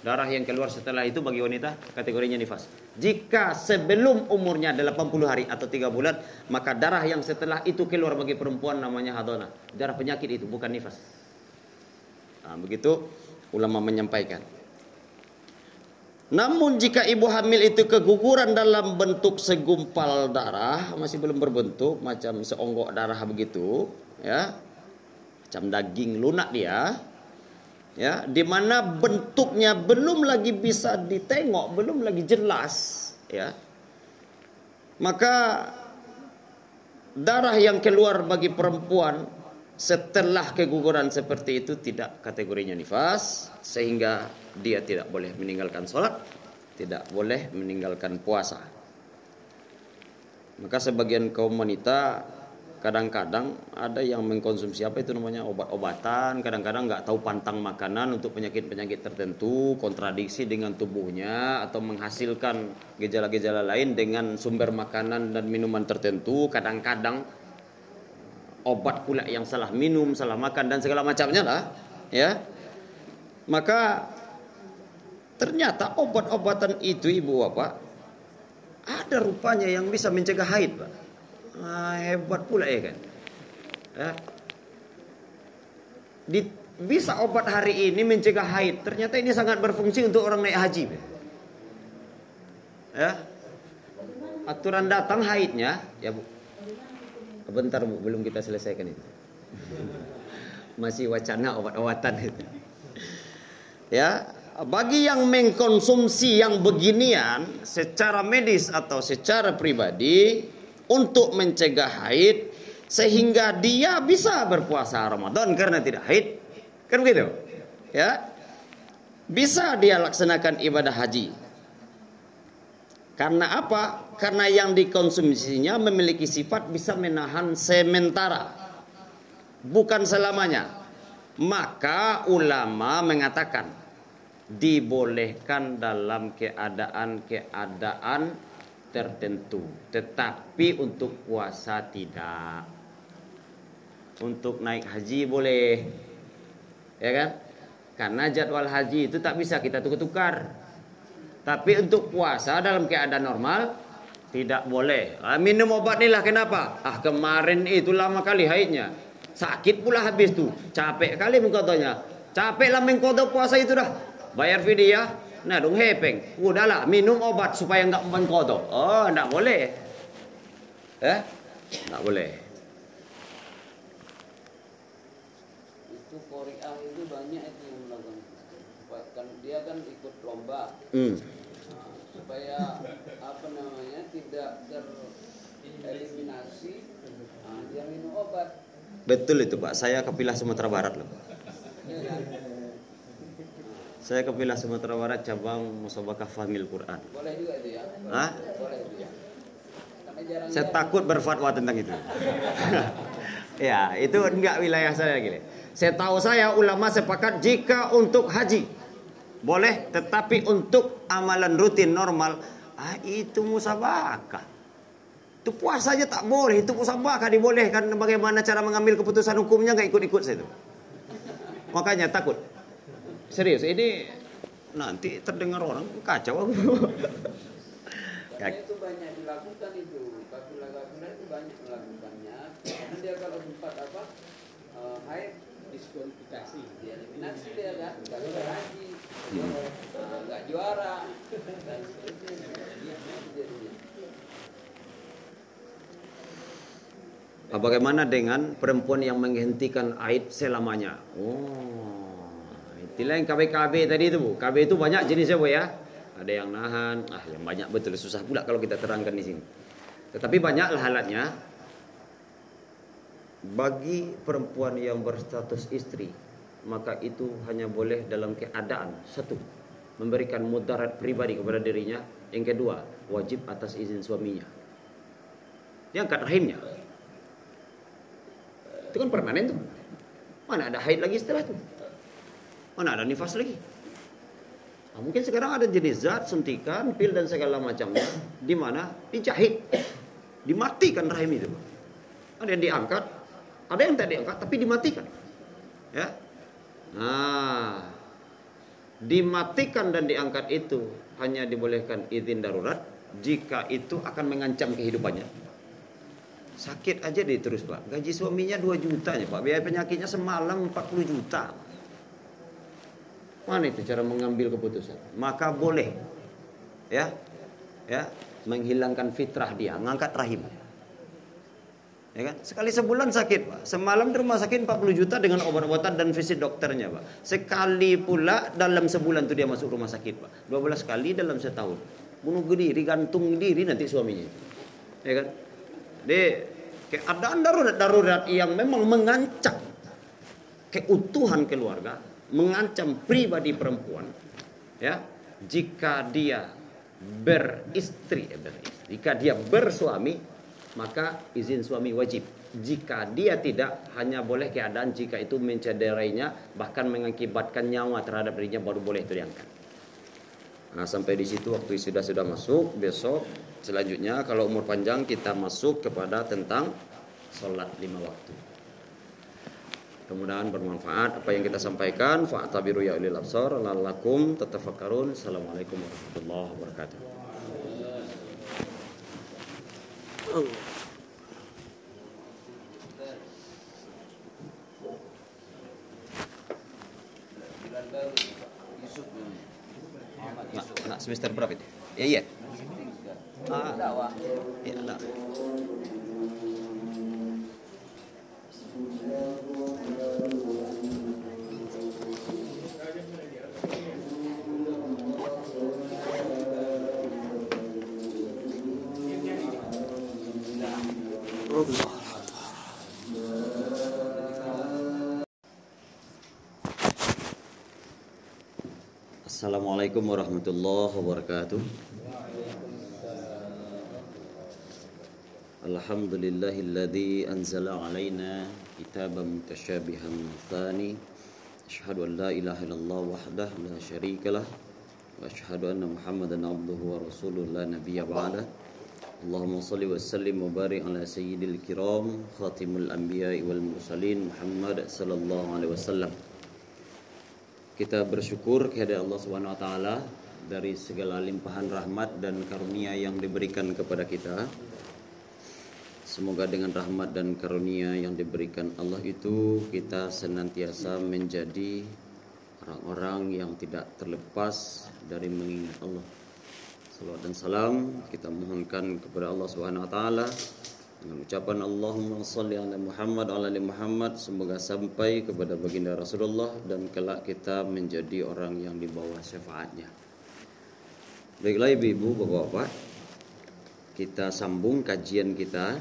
darah yang keluar setelah itu bagi wanita kategorinya nifas. Jika sebelum umurnya 80 hari atau tiga bulan, maka darah yang setelah itu keluar bagi perempuan namanya hadona. Darah penyakit itu bukan nifas. Nah, begitu ulama menyampaikan. Namun jika ibu hamil itu keguguran dalam bentuk segumpal darah masih belum berbentuk macam seonggok darah begitu, ya, macam daging lunak dia, ya, di mana bentuknya belum lagi bisa ditengok, belum lagi jelas, ya, maka darah yang keluar bagi perempuan setelah keguguran seperti itu tidak kategorinya nifas sehingga dia tidak boleh meninggalkan sholat tidak boleh meninggalkan puasa. Maka sebagian kaum wanita kadang-kadang ada yang mengkonsumsi apa itu namanya obat-obatan, kadang-kadang nggak tahu pantang makanan untuk penyakit-penyakit tertentu, kontradiksi dengan tubuhnya atau menghasilkan gejala-gejala lain dengan sumber makanan dan minuman tertentu, kadang-kadang obat pula yang salah minum, salah makan dan segala macamnya lah, ya. Maka ternyata obat-obatan itu ibu bapak ada rupanya yang bisa mencegah haid, Pak. Ah, hebat pula ya kan. Ya. Di, bisa obat hari ini mencegah haid. Ternyata ini sangat berfungsi untuk orang naik haji. Ya. Aturan datang haidnya, ya Bu. Bentar Bu, belum kita selesaikan itu. [LAUGHS] Masih wacana obat-obatan itu. Ya, bagi yang mengkonsumsi yang beginian secara medis atau secara pribadi untuk mencegah haid sehingga dia bisa berpuasa Ramadan karena tidak haid. Kan begitu? Ya. Bisa dia laksanakan ibadah haji. Karena apa? Karena yang dikonsumsinya memiliki sifat bisa menahan sementara. Bukan selamanya. Maka ulama mengatakan dibolehkan dalam keadaan-keadaan tertentu. Tetapi untuk puasa tidak. Untuk naik haji boleh. Ya kan? Karena jadwal haji itu tak bisa kita tukar-tukar. Tapi untuk puasa dalam keadaan normal tidak boleh. Ah, minum obat ni lah kenapa? Ah kemarin itu lama kali haidnya. Sakit pula habis tu. Capek kali mengkotonya. Capek lah mengkoto puasa itu dah. Bayar fidyah, Nah, dong hepeng. Udahlah, minum obat supaya enggak mengkodok. Oh, enggak boleh. Eh? Enggak boleh. Itu Korea itu banyak itu yang melakukan. Kan dia kan ikut lomba. Hmm. Nah, supaya apa namanya tidak tereliminasi, nah, dia minum obat. Betul itu, Pak. Saya kepilah Sumatera Barat loh. Ya, kan? Saya ke Villa Sumatera Barat cabang Musabakah Fahmil Quran. Boleh juga itu ya? Hah? Boleh itu ya. Saya takut berfatwa tentang itu. [LAUGHS] ya, itu enggak wilayah saya gini. Saya tahu saya ulama sepakat jika untuk haji boleh, tetapi untuk amalan rutin normal ah, itu musabakah. Itu puasanya tak boleh, itu musabakah dibolehkan bagaimana cara mengambil keputusan hukumnya nggak ikut-ikut saya itu. Makanya takut. Serius, ini nanti terdengar orang kacau aku. Karena itu banyak dilakukan itu, kafilah-kafilah itu banyak melakukannya. Karena dia kalau sempat apa uh, haid diskualifikasi, dia eliminasi dia kan, kalau haji, nggak juara dan seterusnya. Bagaimana dengan perempuan yang menghentikan aid selamanya? Oh, Istilah yang KB-KB tadi itu bu. KB itu banyak jenisnya bu ya. Ada yang nahan, ah yang banyak betul susah pula kalau kita terangkan di sini. Tetapi banyaklah halatnya. Bagi perempuan yang berstatus istri, maka itu hanya boleh dalam keadaan satu memberikan mudarat pribadi kepada dirinya. Yang kedua, wajib atas izin suaminya. Angkat rahimnya. Itu kan permanen tuh. Mana ada haid lagi setelah itu? Mana ada nifas lagi? Nah, mungkin sekarang ada jenis zat, suntikan, pil dan segala macamnya di mana dijahit, dimatikan rahim itu. Ada yang diangkat, ada yang tidak diangkat tapi dimatikan. Ya. Nah, dimatikan dan diangkat itu hanya dibolehkan izin darurat jika itu akan mengancam kehidupannya. Sakit aja deh pak. Gaji suaminya 2 juta ya pak. Biaya penyakitnya semalam 40 juta. Mana itu cara mengambil keputusan? Maka boleh ya, ya menghilangkan fitrah dia, ngangkat rahim. Ya kan? Sekali sebulan sakit, Pak. Semalam di rumah sakit 40 juta dengan obat-obatan dan visit dokternya, Pak. Sekali pula dalam sebulan itu dia masuk rumah sakit, Pak. 12 kali dalam setahun. Bunuh diri, gantung diri nanti suaminya. Ya kan? Jadi keadaan darurat-darurat yang memang mengancam keutuhan keluarga mengancam pribadi perempuan ya jika dia beristri, eh, beristri jika dia bersuami maka izin suami wajib. Jika dia tidak, hanya boleh keadaan jika itu mencederainya, bahkan mengakibatkan nyawa terhadap dirinya baru boleh itu diangkat. Nah, sampai di situ waktu sudah sudah masuk, besok selanjutnya kalau umur panjang kita masuk kepada tentang sholat lima waktu. Kemudian bermanfaat apa yang kita sampaikan. Fa'tabiru ya ulil absar lalakum tatafakkarun. Assalamualaikum warahmatullahi wabarakatuh. Nak semester berapa itu? Ya iya. Ah, ya, nah. Assalamualaikum warahmatullahi wabarakatuh. Alhamdulillahilladzi anzala alaina kitaban mutasyabihan thani. Asyhadu an la ilaha illallah wahdah la syarikalah wa asyhadu anna Muhammadan abduhu wa rasuluh la nabiyya ba'da. Allahumma salli wa sallim wa barik ala sayyidil kiram khatimul anbiya'i wal mursalin Muhammad sallallahu alaihi wasallam. Kita bersyukur kepada Allah Subhanahu wa taala dari segala limpahan rahmat dan karunia yang diberikan kepada kita. Semoga dengan rahmat dan karunia yang diberikan Allah itu kita senantiasa menjadi orang-orang yang tidak terlepas dari mengingat Allah. Salawat dan salam kita mohonkan kepada Allah Subhanahu wa taala dengan ucapan Allahumma salli ala Muhammad ala ali Muhammad semoga sampai kepada baginda Rasulullah dan kelak kita menjadi orang yang di bawah syafaatnya. Baiklah ibu-ibu, bapak-bapak, kita sambung kajian kita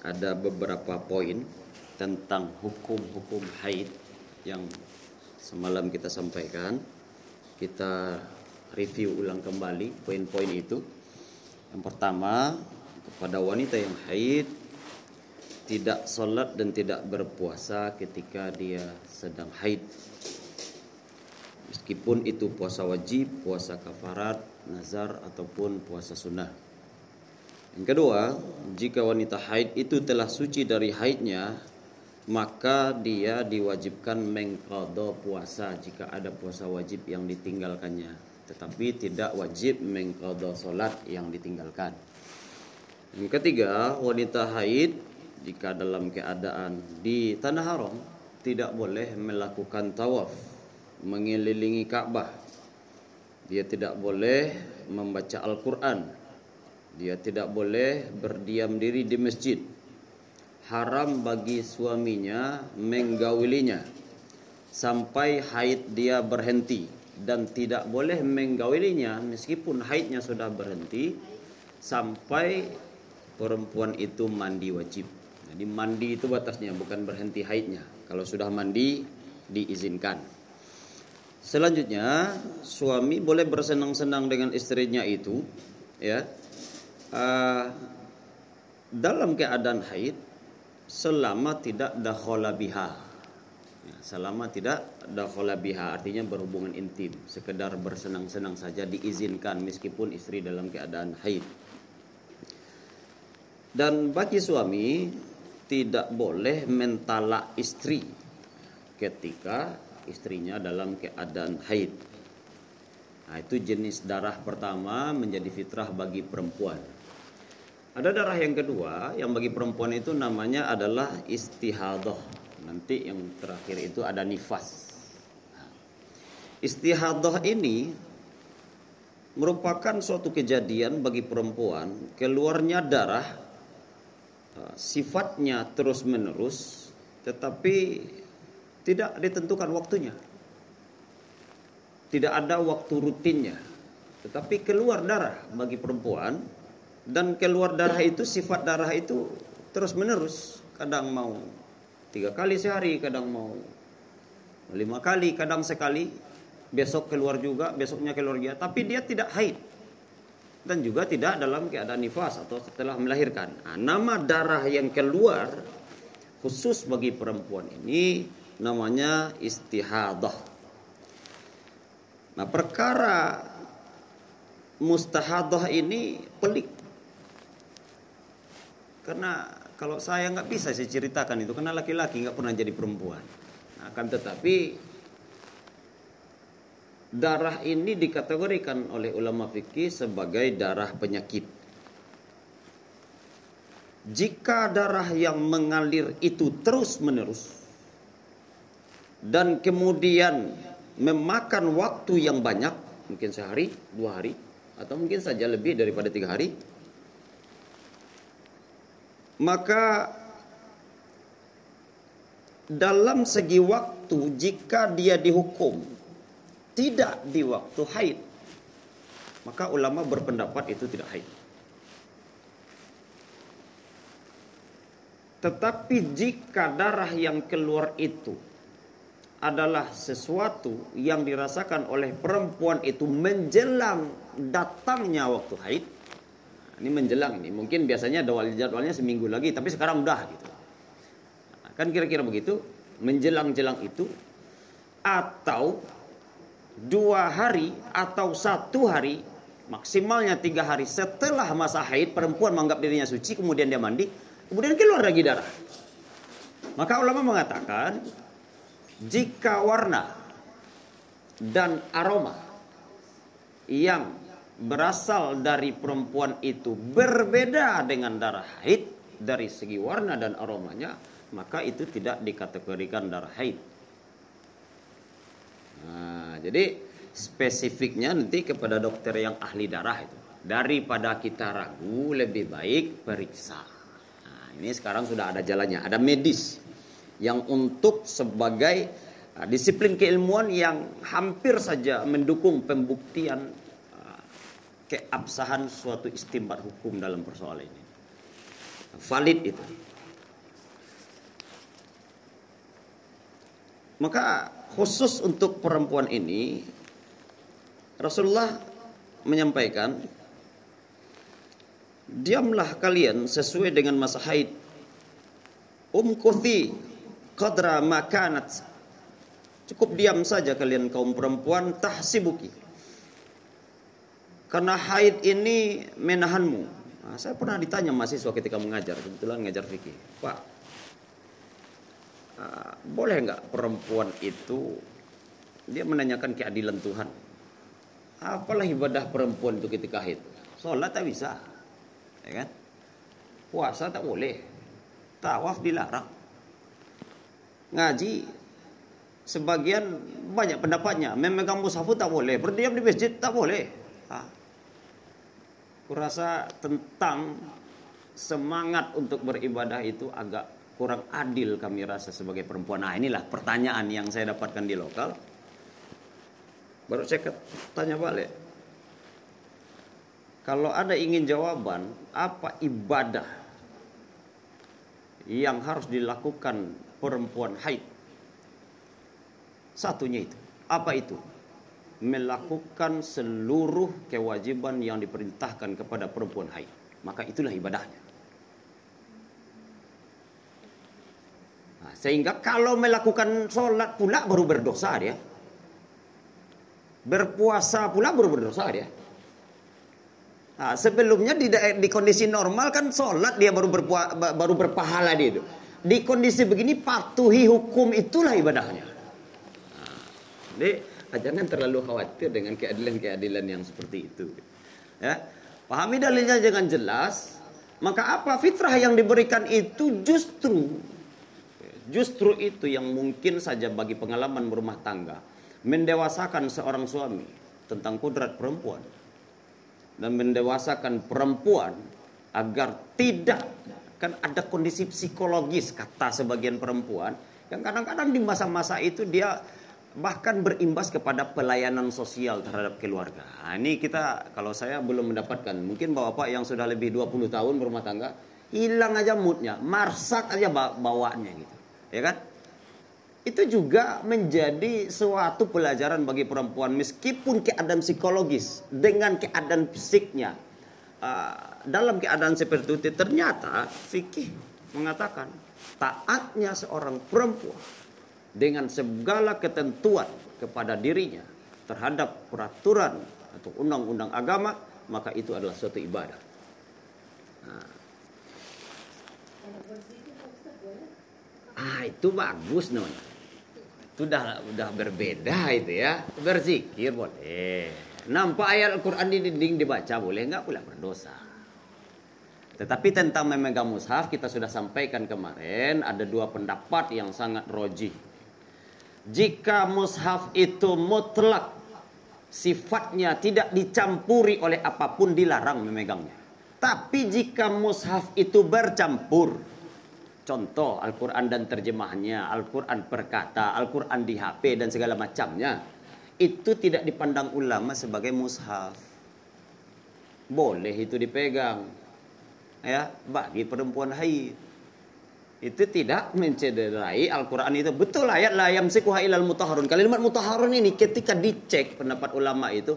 ada beberapa poin tentang hukum-hukum haid yang semalam kita sampaikan. Kita review ulang kembali poin-poin itu. Yang pertama, kepada wanita yang haid tidak sholat dan tidak berpuasa ketika dia sedang haid. Meskipun itu puasa wajib, puasa kafarat, nazar ataupun puasa sunnah. Yang kedua, jika wanita haid itu telah suci dari haidnya, maka dia diwajibkan mengqadha puasa jika ada puasa wajib yang ditinggalkannya, tetapi tidak wajib mengqadha salat yang ditinggalkan. Yang ketiga, wanita haid jika dalam keadaan di tanah haram tidak boleh melakukan tawaf mengelilingi Ka'bah. Dia tidak boleh membaca Al-Qur'an dia tidak boleh berdiam diri di masjid. Haram bagi suaminya menggaulinya sampai haid dia berhenti dan tidak boleh menggaulinya meskipun haidnya sudah berhenti sampai perempuan itu mandi wajib. Jadi mandi itu batasnya bukan berhenti haidnya. Kalau sudah mandi diizinkan. Selanjutnya suami boleh bersenang-senang dengan istrinya itu ya uh, dalam keadaan haid selama tidak dakhala biha. Ya, selama tidak dakhala biha artinya berhubungan intim, sekedar bersenang-senang saja diizinkan meskipun istri dalam keadaan haid. Dan bagi suami tidak boleh mentala istri ketika istrinya dalam keadaan haid. Nah, itu jenis darah pertama menjadi fitrah bagi perempuan. Ada darah yang kedua yang bagi perempuan itu namanya adalah istihadah. Nanti yang terakhir itu ada nifas. Istihadah ini merupakan suatu kejadian bagi perempuan keluarnya darah sifatnya terus menerus tetapi tidak ditentukan waktunya. Tidak ada waktu rutinnya. Tetapi keluar darah bagi perempuan dan keluar darah itu sifat darah itu terus menerus kadang mau tiga kali sehari kadang mau lima kali kadang sekali besok keluar juga besoknya keluar juga tapi dia tidak haid dan juga tidak dalam keadaan nifas atau setelah melahirkan. Nah, nama darah yang keluar khusus bagi perempuan ini namanya istihadah. Nah, perkara mustahadah ini pelik. Karena kalau saya nggak bisa saya ceritakan itu karena laki-laki nggak pernah jadi perempuan. Nah, akan tetapi darah ini dikategorikan oleh ulama fikih sebagai darah penyakit. Jika darah yang mengalir itu terus-menerus dan kemudian memakan waktu yang banyak, mungkin sehari, dua hari, atau mungkin saja lebih daripada tiga hari, maka dalam segi waktu jika dia dihukum tidak di waktu haid, maka ulama berpendapat itu tidak haid. Tetapi jika darah yang keluar itu adalah sesuatu yang dirasakan oleh perempuan itu menjelang datangnya waktu haid. Ini menjelang ini. Mungkin biasanya jadwalnya seminggu lagi, tapi sekarang udah gitu. Kan kira-kira begitu. Menjelang-jelang itu atau dua hari atau satu hari maksimalnya tiga hari setelah masa haid perempuan menganggap dirinya suci kemudian dia mandi kemudian keluar lagi darah. Maka ulama mengatakan jika warna dan aroma yang berasal dari perempuan itu berbeda dengan darah haid dari segi warna dan aromanya maka itu tidak dikategorikan darah haid Nah, jadi spesifiknya nanti kepada dokter yang ahli darah itu. Daripada kita ragu, lebih baik periksa. Nah, ini sekarang sudah ada jalannya, ada medis yang untuk sebagai uh, disiplin keilmuan yang hampir saja mendukung pembuktian uh, keabsahan suatu istimbat hukum dalam persoalan ini. Valid itu. Maka khusus untuk perempuan ini Rasulullah menyampaikan diamlah kalian sesuai dengan masa haid. Umkuthi qadra makanat cukup diam saja kalian kaum perempuan tahsibuki. Karena haid ini menahanmu. Nah, saya pernah ditanya mahasiswa ketika mengajar kebetulan mengajar fikih. Pak Ah, boleh nggak perempuan itu dia menanyakan keadilan Tuhan? Apalah ibadah perempuan itu ketika haid? Sholat tak bisa ya kan? Puasa tak boleh. Tawaf dilarang. Ngaji sebagian banyak pendapatnya. Memegang mushafu tak boleh berdiam di masjid tak boleh. Ha. kurasa tentang semangat untuk beribadah itu agak kurang adil kami rasa sebagai perempuan. Nah inilah pertanyaan yang saya dapatkan di lokal. Baru saya tanya balik. Kalau ada ingin jawaban, apa ibadah yang harus dilakukan perempuan haid? Satunya itu. Apa itu? Melakukan seluruh kewajiban yang diperintahkan kepada perempuan haid. Maka itulah ibadahnya. Sehingga kalau melakukan sholat pula baru berdosa dia. Berpuasa pula baru berdosa dia. Nah, sebelumnya di, di kondisi normal kan sholat dia baru berpua, baru berpahala dia itu. Di kondisi begini patuhi hukum itulah ibadahnya. Nah, jadi jangan terlalu khawatir dengan keadilan-keadilan yang seperti itu. Ya, pahami dalilnya jangan jelas. Maka apa fitrah yang diberikan itu justru Justru itu yang mungkin saja bagi pengalaman berumah tangga mendewasakan seorang suami tentang kudrat perempuan dan mendewasakan perempuan agar tidak kan ada kondisi psikologis kata sebagian perempuan yang kadang-kadang di masa-masa itu dia bahkan berimbas kepada pelayanan sosial terhadap keluarga. Nah, ini kita kalau saya belum mendapatkan, mungkin bapak yang sudah lebih 20 tahun berumah tangga hilang aja moodnya, marsak aja bawaannya gitu ya kan? Itu juga menjadi suatu pelajaran bagi perempuan meskipun keadaan psikologis dengan keadaan fisiknya uh, dalam keadaan seperti itu ternyata fikih mengatakan taatnya seorang perempuan dengan segala ketentuan kepada dirinya terhadap peraturan atau undang-undang agama maka itu adalah suatu ibadah. Nah. Ah itu bagus nona. Itu udah udah berbeda itu ya. Berzikir boleh. Nampak ayat Al-Quran di dinding dibaca boleh nggak pula berdosa. Tetapi tentang memegang mushaf kita sudah sampaikan kemarin ada dua pendapat yang sangat roji. Jika mushaf itu mutlak sifatnya tidak dicampuri oleh apa pun dilarang memegangnya. Tapi jika mushaf itu bercampur, contoh Al-Quran dan terjemahnya, Al-Quran perkata, Al-Quran di HP dan segala macamnya, itu tidak dipandang ulama sebagai mushaf. Boleh itu dipegang. Ya, bagi perempuan haid. Itu tidak mencederai Al-Quran itu. Betul ayat la yamsikuha ilal mutaharun. Kalimat mutaharun ini ketika dicek pendapat ulama itu.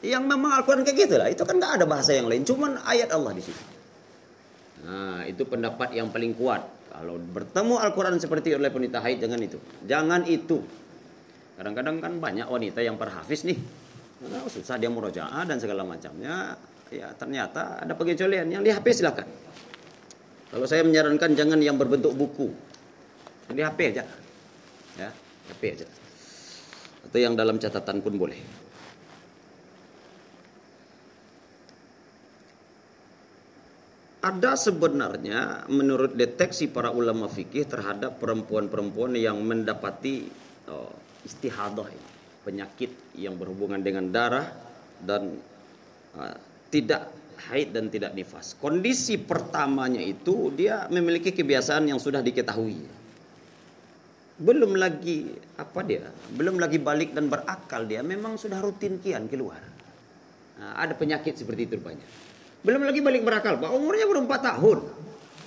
Yang memang Al-Quran kayak gitu lah. Itu kan nggak ada bahasa yang lain. Cuman ayat Allah di situ. Nah, itu pendapat yang paling kuat. Kalau bertemu Al-Quran seperti oleh wanita haid, jangan itu. Jangan itu. Kadang-kadang kan banyak wanita yang perhafiz nih. Nah, susah dia murojaah dan segala macamnya. Ya ternyata ada pengecualian. Yang di HP silakan. Kalau saya menyarankan jangan yang berbentuk buku. Di HP aja. Ya, HP aja. Atau yang dalam catatan pun boleh. Ada sebenarnya menurut deteksi para ulama fikih terhadap perempuan-perempuan yang mendapati oh, istihadah penyakit yang berhubungan dengan darah dan uh, tidak haid dan tidak nifas. Kondisi pertamanya itu dia memiliki kebiasaan yang sudah diketahui. Belum lagi apa dia? Belum lagi balik dan berakal dia memang sudah rutin kian keluar. Nah, ada penyakit seperti itu rupanya. Belum lagi balik berakal, Pak. Umurnya baru 4 tahun.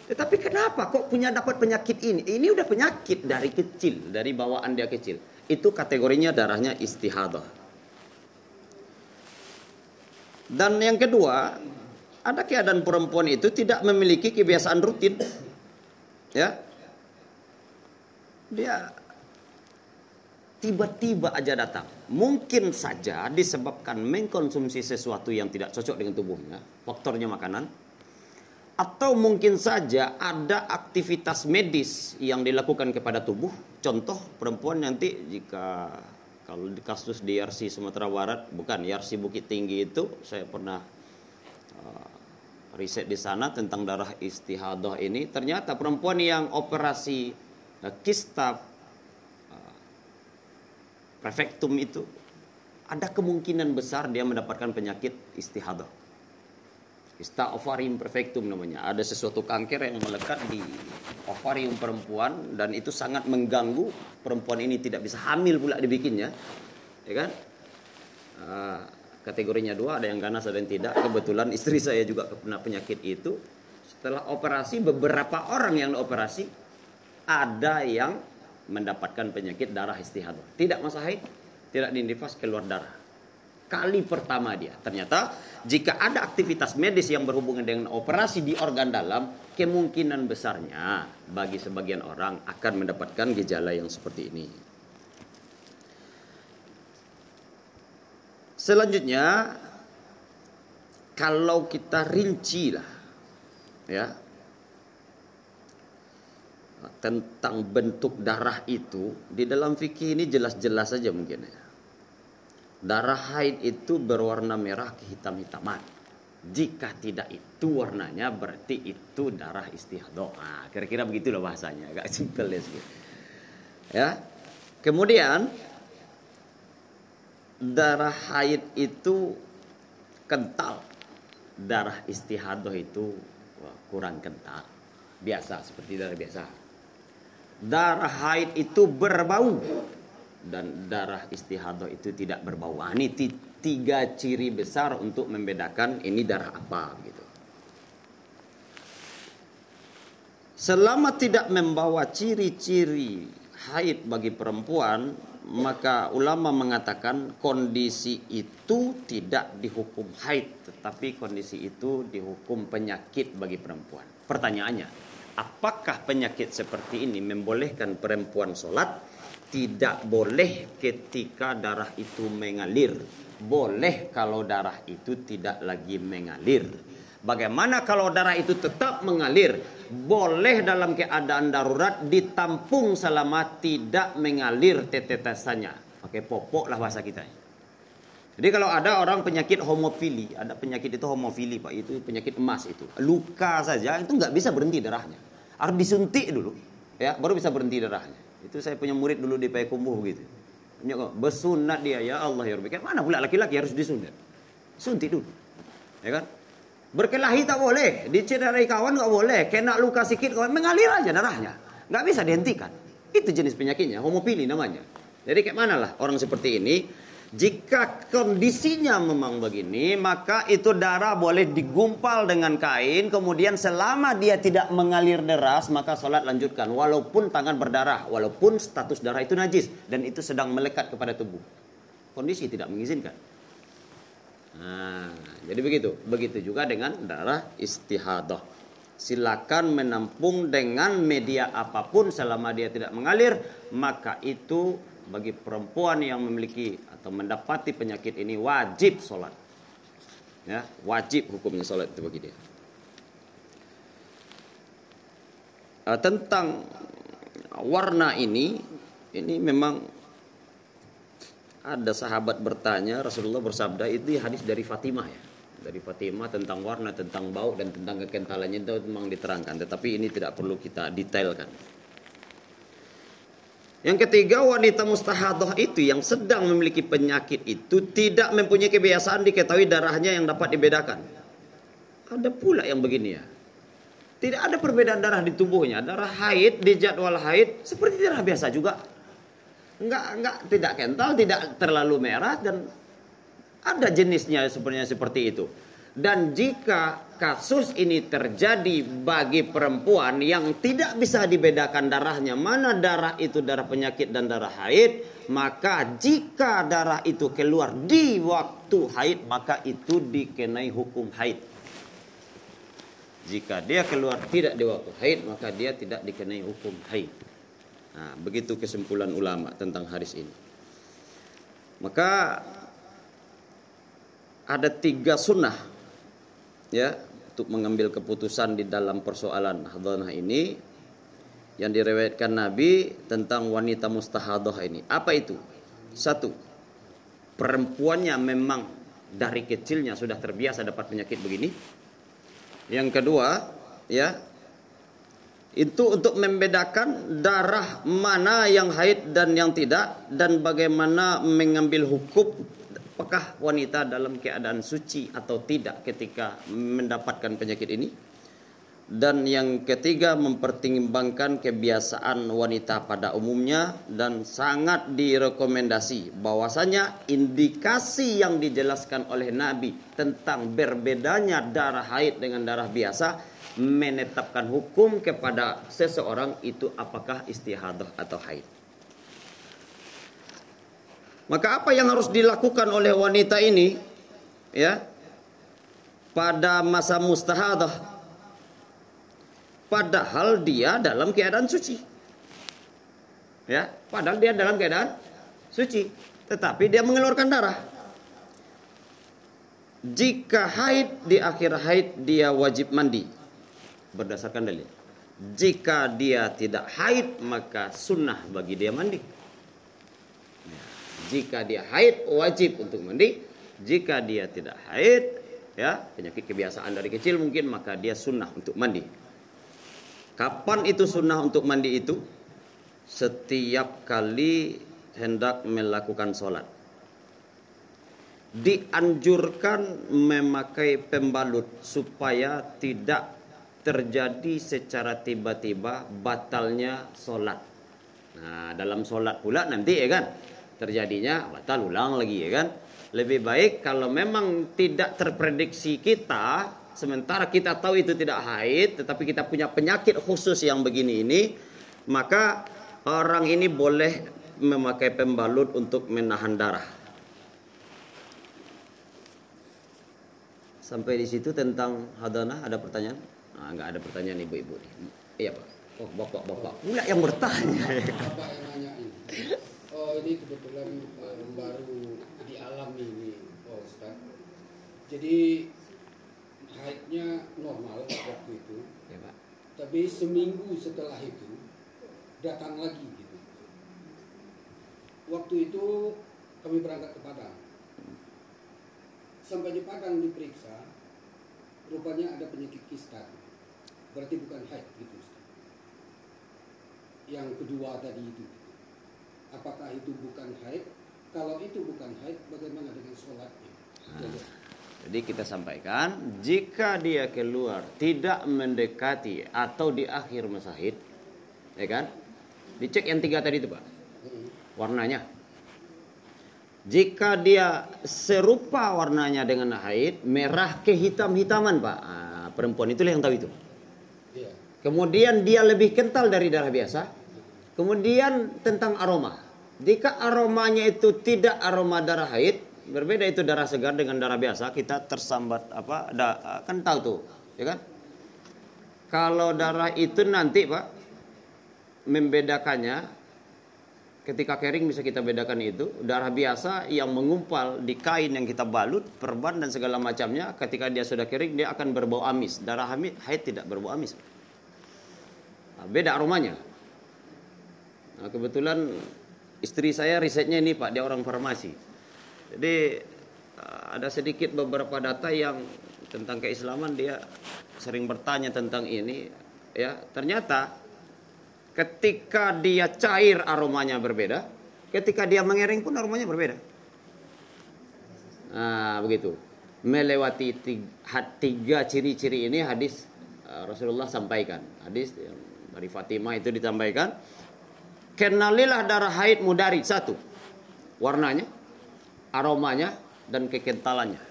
Tetapi kenapa kok punya dapat penyakit ini? Ini udah penyakit dari kecil, dari bawaan dia kecil itu kategorinya darahnya istihadah. Dan yang kedua, ada keadaan perempuan itu tidak memiliki kebiasaan rutin. Ya. Dia tiba-tiba aja datang. Mungkin saja disebabkan mengkonsumsi sesuatu yang tidak cocok dengan tubuhnya, faktornya makanan atau mungkin saja ada aktivitas medis yang dilakukan kepada tubuh. Contoh perempuan nanti jika kalau di kasus di RC Sumatera Barat, bukan RC Bukit Tinggi itu saya pernah uh, riset di sana tentang darah istihadah ini. Ternyata perempuan yang operasi uh, kista prefektum itu ada kemungkinan besar dia mendapatkan penyakit istihadah. Kista ovarium perfectum namanya. Ada sesuatu kanker yang melekat di ovarium perempuan dan itu sangat mengganggu perempuan ini tidak bisa hamil pula dibikinnya. Ya kan? Uh, kategorinya dua, ada yang ganas ada yang tidak. Kebetulan istri saya juga kena penyakit itu. Setelah operasi beberapa orang yang operasi ada yang mendapatkan penyakit darah istihadah. Tidak masa haid, tidak dindifas keluar darah kali pertama dia. Ternyata jika ada aktivitas medis yang berhubungan dengan operasi di organ dalam, kemungkinan besarnya bagi sebagian orang akan mendapatkan gejala yang seperti ini. Selanjutnya, kalau kita rinci lah, ya, tentang bentuk darah itu di dalam fikih ini jelas-jelas saja mungkin ya. Darah haid itu berwarna merah kehitam-hitaman. Jika tidak itu warnanya berarti itu darah istihadah. Nah, kira-kira begitulah bahasanya, agak simpel ya. Ya. Kemudian darah haid itu kental. Darah istihadah itu kurang kental. Biasa seperti darah biasa. Darah haid itu berbau dan darah istihadah itu tidak berbau. Ah, ini tiga ciri besar untuk membedakan ini darah apa gitu. Selama tidak membawa ciri-ciri haid bagi perempuan, maka ulama mengatakan kondisi itu tidak dihukum haid tetapi kondisi itu dihukum penyakit bagi perempuan. Pertanyaannya, apakah penyakit seperti ini membolehkan perempuan sholat? Tidak boleh ketika darah itu mengalir. Boleh kalau darah itu tidak lagi mengalir. Bagaimana kalau darah itu tetap mengalir? Boleh dalam keadaan darurat ditampung selama tidak mengalir tetesannya. Pakai popok lah bahasa kita. Jadi kalau ada orang penyakit homofili, ada penyakit itu homofili pak, itu penyakit emas itu. Luka saja itu nggak bisa berhenti darahnya. Harus disuntik dulu, ya baru bisa berhenti darahnya. Itu saya punya murid dulu di Payakumbuh gitu. Bersunat dia ya Allah ya Rabbi. Mana pula laki-laki harus disunat? Suntik dulu. Ya kan? Berkelahi tak boleh, dicederai kawan tak boleh, kena luka sedikit kawan mengalir aja darahnya. Nggak bisa dihentikan. Itu jenis penyakitnya, homopili namanya. Jadi kayak mana lah orang seperti ini? Jika kondisinya memang begini, maka itu darah boleh digumpal dengan kain. Kemudian selama dia tidak mengalir deras, maka sholat lanjutkan. Walaupun tangan berdarah, walaupun status darah itu najis. Dan itu sedang melekat kepada tubuh. Kondisi tidak mengizinkan. Nah, jadi begitu. Begitu juga dengan darah istihadah. Silakan menampung dengan media apa pun selama dia tidak mengalir, maka itu bagi perempuan yang memiliki atau mendapati penyakit ini wajib sholat. Ya, wajib hukumnya sholat itu bagi. Uh, tentang warna ini, ini memang ada sahabat bertanya Rasulullah bersabda itu hadis dari Fatimah ya dari Fatimah tentang warna tentang bau dan tentang kekentalannya itu memang diterangkan tetapi ini tidak perlu kita detailkan yang ketiga wanita mustahadah itu yang sedang memiliki penyakit itu tidak mempunyai kebiasaan diketahui darahnya yang dapat dibedakan. Ada pula yang begini ya. Tidak ada perbedaan darah di tubuhnya. Darah haid di jadwal haid seperti darah biasa juga. Enggak, enggak, tidak kental, tidak terlalu merah dan ada jenisnya sebenarnya seperti itu. Dan jika kasus ini terjadi bagi perempuan yang tidak bisa dibedakan darahnya, mana darah itu darah penyakit dan darah haid, maka jika darah itu keluar di waktu haid, maka itu dikenai hukum haid. Jika dia keluar tidak di waktu haid, maka dia tidak dikenai hukum haid. Nah, begitu kesimpulan ulama tentang hadis ini. Maka ada tiga sunnah ya untuk mengambil keputusan di dalam persoalan hadanah ini yang direwetkan Nabi tentang wanita mustahadah ini. Apa itu? Satu, perempuannya memang dari kecilnya sudah terbiasa dapat penyakit begini. Yang kedua, ya itu untuk membedakan darah mana yang haid dan yang tidak dan bagaimana mengambil hukum apakah wanita dalam keadaan suci atau tidak ketika mendapatkan penyakit ini dan yang ketiga mempertimbangkan kebiasaan wanita pada umumnya dan sangat direkomendasi bahwasanya indikasi yang dijelaskan oleh Nabi tentang berbedanya darah haid dengan darah biasa menetapkan hukum kepada seseorang itu apakah istihadah atau haid. Maka apa yang harus dilakukan oleh wanita ini ya pada masa mustahadah padahal dia dalam keadaan suci. Ya, padahal dia dalam keadaan suci, tetapi dia mengeluarkan darah. Jika haid di akhir haid dia wajib mandi berdasarkan dalil. Jika dia tidak haid maka sunnah bagi dia mandi. Jika dia haid wajib untuk mandi. Jika dia tidak haid ya penyakit kebiasaan dari kecil mungkin maka dia sunnah untuk mandi. Kapan itu sunnah untuk mandi itu? Setiap kali hendak melakukan sholat. Dianjurkan memakai pembalut supaya tidak terjadi secara tiba-tiba batalnya sholat. Nah, dalam sholat pula nanti ya kan terjadinya batal ulang lagi ya kan. Lebih baik kalau memang tidak terprediksi kita, sementara kita tahu itu tidak haid, tetapi kita punya penyakit khusus yang begini ini, maka orang ini boleh memakai pembalut untuk menahan darah. Sampai di situ tentang hadanah ada pertanyaan? Nah, nggak ada pertanyaan ibu-ibu Iya pak. Oh bertanya. Bapak yang nanya Oh ini kebetulan um, baru dialami ini, oh Ustaz. Jadi haidnya normal waktu itu. Ya pak. Tapi seminggu setelah itu datang lagi gitu. Waktu itu kami berangkat ke Padang. Sampai di Padang diperiksa, rupanya ada penyakit kista. Berarti bukan haid gitu. Ustaz. Yang kedua tadi itu. Apakah itu bukan haid? Kalau itu bukan haid, bagaimana dengan sholatnya? Jadi, Jadi kita sampaikan jika dia keluar tidak mendekati atau di akhir masa haid, ya kan? Dicek yang tiga tadi itu pak, hmm, warnanya. Jika dia serupa warnanya dengan haid, merah kehitam-hitaman pak, Ah, perempuan itulah yang tahu itu. iya. Kemudian dia lebih kental dari darah biasa. Kemudian tentang aroma. Jika aromanya itu tidak aroma darah haid, berbeda itu darah segar dengan darah biasa, kita tersambat apa? Da, kan tahu tuh, ya kan? Kalau darah itu nanti, Pak, membedakannya ketika kering bisa kita bedakan itu darah biasa yang mengumpal di kain yang kita balut perban dan segala macamnya ketika dia sudah kering dia akan berbau amis darah haid tidak berbau amis Nah, beda aromanya. Nah, kebetulan istri saya risetnya ini Pak, dia orang farmasi. Jadi eh, ada sedikit beberapa data yang tentang keislaman dia sering bertanya tentang ini ya. Ternyata ketika dia cair aromanya berbeda, ketika dia mengering pun aromanya berbeda. Nah, begitu. Melewati tiga, tiga ciri-ciri ini hadis eh, Rasulullah sampaikan. Hadis dari Fatimah itu disampaikan. Kenalilah darah haidmu dari satu. Warnanya, aromanya, dan kekentalannya.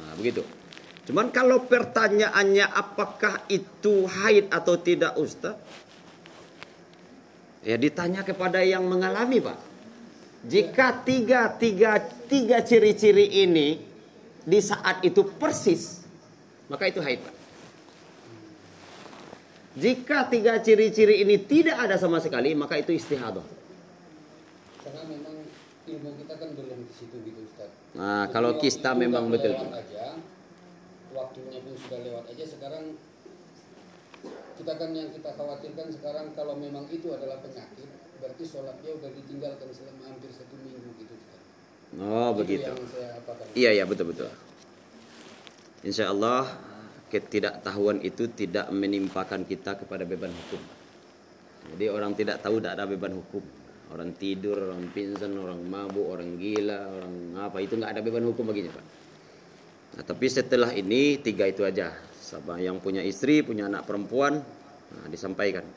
Nah, begitu. Cuman kalau pertanyaannya apakah itu haid atau tidak Ustaz? Ya ditanya kepada yang mengalami Pak. Jika tiga, tiga, tiga ciri-ciri ini di saat itu persis, maka itu haid Pak. Jika tiga ciri-ciri ini tidak ada sama sekali, maka itu istihadah. Karena memang ilmu kita kan belum di situ gitu Ustaz. Nah, Jadi kalau kista memang betul lewat aja, waktunya pun sudah lewat aja. Sekarang kita kan yang kita khawatirkan sekarang kalau memang itu adalah penyakit, berarti sholatnya udah ditinggalkan selama hampir satu minggu gitu Ustaz. Oh, Itu begitu. Iya, iya, betul-betul. Insya Allah ketidaktahuan itu tidak menimpakan kita kepada beban hukum. Jadi orang tidak tahu tidak ada beban hukum. Orang tidur, orang pingsan, orang mabuk, orang gila, orang apa itu nggak ada beban hukum baginya pak. Nah, tapi setelah ini tiga itu aja. Sama yang punya istri, punya anak perempuan, nah, disampaikan.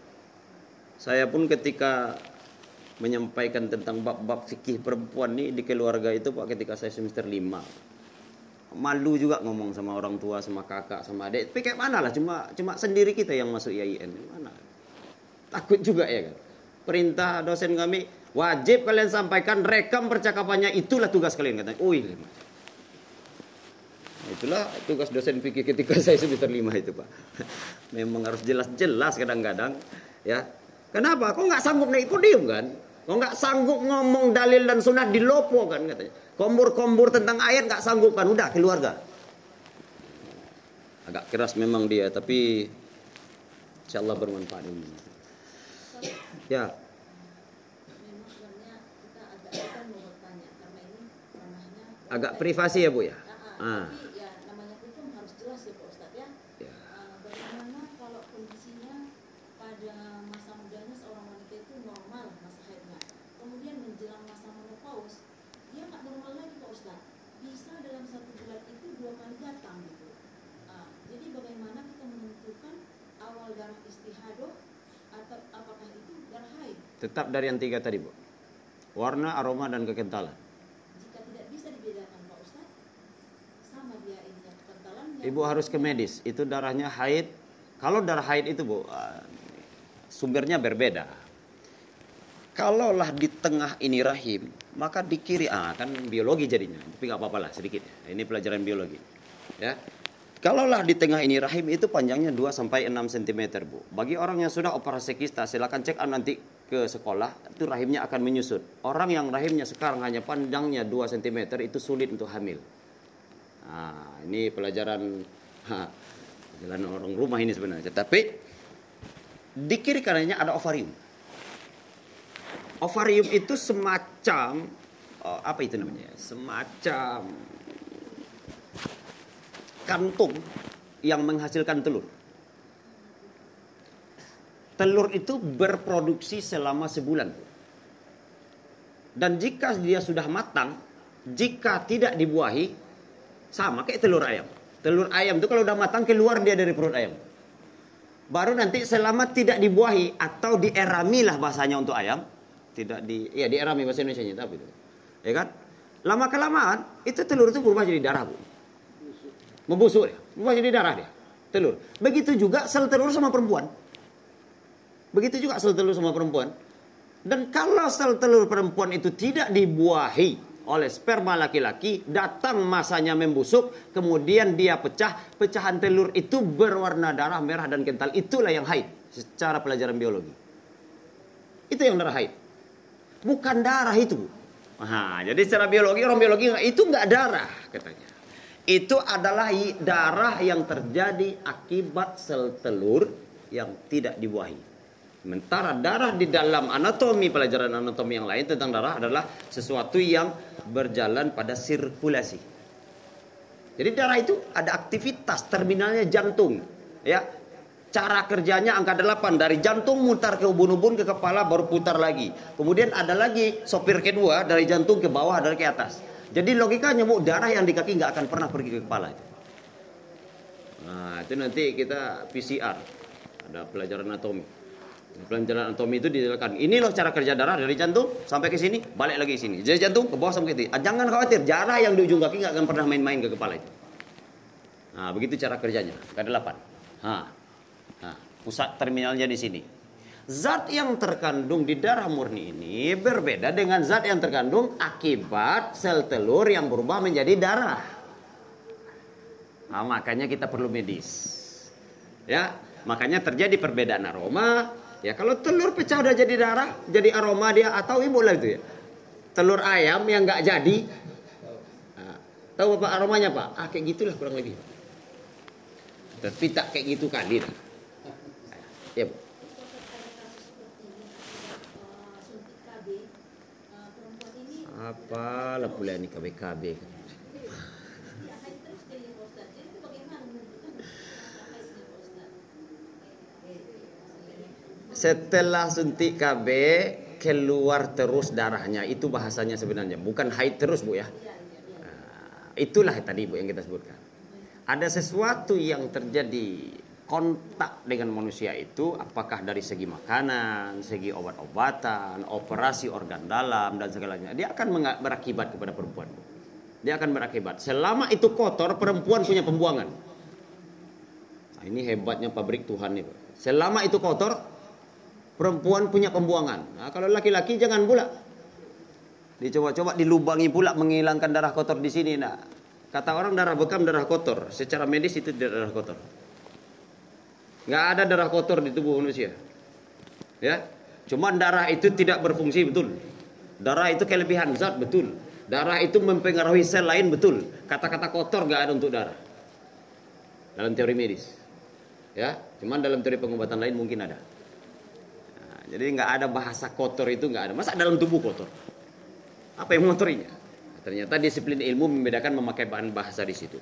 Saya pun ketika menyampaikan tentang bab-bab fikih perempuan nih di keluarga itu pak ketika saya semester 5 malu juga ngomong sama orang tua sama kakak sama adik. Tapi kayak mana lah cuma cuma sendiri kita yang masuk IAIN mana? Takut juga ya kan? Perintah dosen kami wajib kalian sampaikan rekam percakapannya. Itulah tugas kalian katanya. Wih, Nah, itulah tugas dosen fikih ketika [LAUGHS] saya semester 5 itu pak. Memang harus jelas-jelas kadang-kadang ya. Kenapa? Kok nggak sanggup naik podium kan kok nggak sanggup ngomong dalil dan sunnah di lopo kan katanya. Kombur-kombur tentang ayat nggak sanggup kan udah keluarga. Agak keras memang dia tapi insya Allah bermanfaat ini ya agak kita mau bertanya karena ini ranahnya agak privasi ya bu ya? Ah, ah, ah tapi ya namanya hukum harus jelas ya Pak Ustadz ya. Ya. Ah, bagaimana kalau kondisinya pada masa mudanya seorang wanita itu normal masa haidnya, kemudian menjelang masa menopause dia nggak normal lagi Pak Ustadz. Bisa dalam satu bulan itu dua kali datang gitu. Ah, jadi bagaimana kita menentukan awal darah istihadoh atau apakah itu darah haid? Tetap dari yang tiga tadi bu warna aroma dan kekentalan Jika tidak bisa dibedakan Pak Ustadz, sama dia ini yang kekentalannya. Ibu harus ke medis. Itu darahnya haid. Kalau darah haid itu bu, eh, sumbernya berbeda. kalaulah di tengah ini rahim, maka di kiri ah kan biologi jadinya. Tapi nggak apa-apa lah sedikit. Ini pelajaran biologi. Ya. Kalaulah di tengah ini rahim itu panjangnya 2 sampai 6 cm, Bu. Bagi orang yang sudah operasi kista, silakan cek nanti ke sekolah, itu rahimnya akan menyusut. Orang yang rahimnya sekarang hanya panjangnya 2 cm itu sulit untuk hamil. Nah, ini pelajaran [LAUGHS] ha, jalan orang rumah ini sebenarnya. Tapi di kiri kanannya ada ovarium. Ovarium itu semacam oh, apa itu namanya? Semacam kantung yang menghasilkan telur. Telur itu berproduksi selama sebulan. Dan jika dia sudah matang, jika tidak dibuahi, sama kayak telur ayam. Telur ayam itu kalau udah matang keluar dia dari perut ayam. Baru nanti selama tidak dibuahi atau dierami lah bahasanya untuk ayam, tidak di ya dierami bahasa Indonesia tapi itu. Ya kan? Lama kelamaan itu telur itu berubah jadi darah, Bu membusuk dia, berubah jadi darah dia, telur. Begitu juga sel telur sama perempuan. Begitu juga sel telur sama perempuan. Dan kalau sel telur perempuan itu tidak dibuahi oleh sperma laki-laki, datang masanya membusuk, kemudian dia pecah, pecahan telur itu berwarna darah merah dan kental. Itulah yang haid secara pelajaran biologi. Itu yang darah haid. Bukan darah itu. Nah, jadi secara biologi orang biologi itu nggak darah katanya itu adalah darah yang terjadi akibat sel telur yang tidak dibuahi. Sementara darah di dalam anatomi pelajaran anatomi yang lain tentang darah adalah sesuatu yang berjalan pada sirkulasi. Jadi darah itu ada aktivitas terminalnya jantung, ya. Cara kerjanya angka 8 dari jantung mutar ke ubun-ubun ke kepala baru putar lagi. Kemudian ada lagi sopir kedua dari jantung ke bawah dari ke atas. Jadi logikanya bu darah yang di kaki nggak akan pernah pergi ke kepala. Nah itu nanti kita PCR ada pelajaran anatomi. Pelajaran anatomi itu dijelaskan. Ini loh cara kerja darah dari jantung sampai ke sini, balik lagi ke sini. Jadi jantung ke bawah sampai ke sini. Ah, jangan khawatir, darah yang di ujung kaki nggak akan pernah main-main ke kepala itu. Nah begitu cara kerjanya. Ada delapan. Nah pusat terminalnya di sini. Zat yang terkandung di darah murni ini berbeda dengan zat yang terkandung akibat sel telur yang berubah menjadi darah. Nah, makanya kita perlu medis. Ya, makanya terjadi perbedaan aroma. Ya, kalau telur pecah udah jadi darah, jadi aroma dia atau ibu lah itu ya. Telur ayam yang nggak jadi, nah, tahu bapak aromanya pak? Ah kayak gitulah kurang lebih. Tapi tak kayak gitu kali. Ya, bu. Apalah pula ni KB-KB Setelah suntik KB keluar terus darahnya itu bahasanya sebenarnya bukan haid terus bu ya. Nah, itulah tadi bu yang kita sebutkan. Ada sesuatu yang terjadi kontak dengan manusia itu apakah dari segi makanan, segi obat-obatan, operasi organ dalam dan segalanya. Dia akan berakibat kepada perempuan. Dia akan berakibat. Selama itu kotor, perempuan punya pembuangan. Nah, ini hebatnya pabrik Tuhan nih. Selama itu kotor, perempuan punya pembuangan. Nah, kalau laki-laki jangan pula. Dicoba-coba dilubangi pula menghilangkan darah kotor di sini. Nah, kata orang darah bekam darah kotor. Secara medis itu darah kotor. Nggak ada darah kotor di tubuh manusia. Ya, cuman darah itu tidak berfungsi betul. Darah itu kelebihan zat betul. Darah itu mempengaruhi sel lain betul. Kata-kata kotor nggak ada untuk darah. Dalam teori medis. Ya, cuman dalam teori pengobatan lain mungkin ada. Jadi nggak ada bahasa kotor itu nggak ada. Masa dalam tubuh kotor? Apa yang mengotorinya? Ternyata disiplin ilmu membedakan memakai bahan bahasa di situ.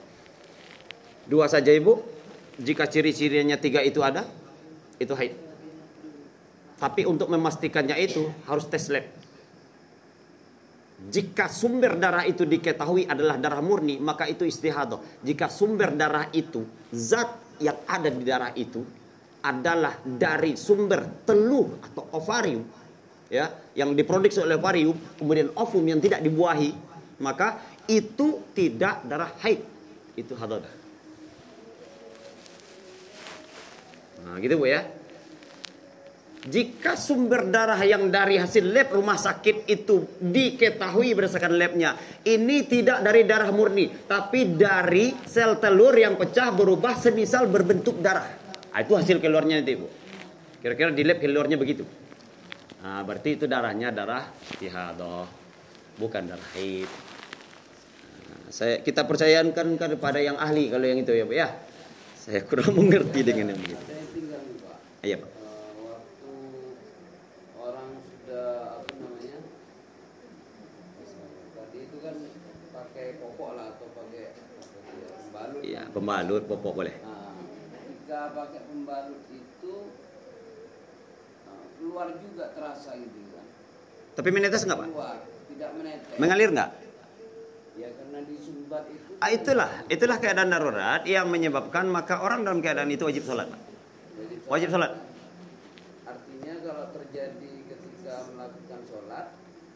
Dua saja ibu, jika ciri-cirinya tiga itu ada, itu haid. Tapi untuk memastikannya itu harus tes lab. Jika sumber darah itu diketahui adalah darah murni, maka itu istihadah. Jika sumber darah itu, zat yang ada di darah itu adalah dari sumber telur atau ovarium, ya, yang diproduksi oleh ovarium, kemudian ovum yang tidak dibuahi, maka itu tidak darah haid. Itu hadah. Nah, gitu Bu ya. Jika sumber darah yang dari hasil lab rumah sakit itu diketahui berdasarkan labnya, ini tidak dari darah murni, tapi dari sel telur yang pecah berubah semisal berbentuk darah. Nah, itu hasil keluarnya itu, Bu. Kira-kira di lab keluarnya begitu. Nah, berarti itu darahnya darah istihadah, bukan darah haid. Nah, saya kita percayakan kepada yang ahli kalau yang itu ya, Bu ya. Saya kurang [LAUGHS] mengerti dengan yang begitu. Iya, Pak. pembalut popok boleh. Nah, ketika pakai pembalut itu nah, keluar juga terasa gitu kan. Tapi menetes nggak pak? Keluar, tidak menetes. Mengalir nggak? Ya karena disumbat itu. Ah, itulah, itulah keadaan darurat yang menyebabkan maka orang dalam keadaan itu wajib sholat pak. Wajib sholat. Artinya kalau terjadi ketika melakukan sholat,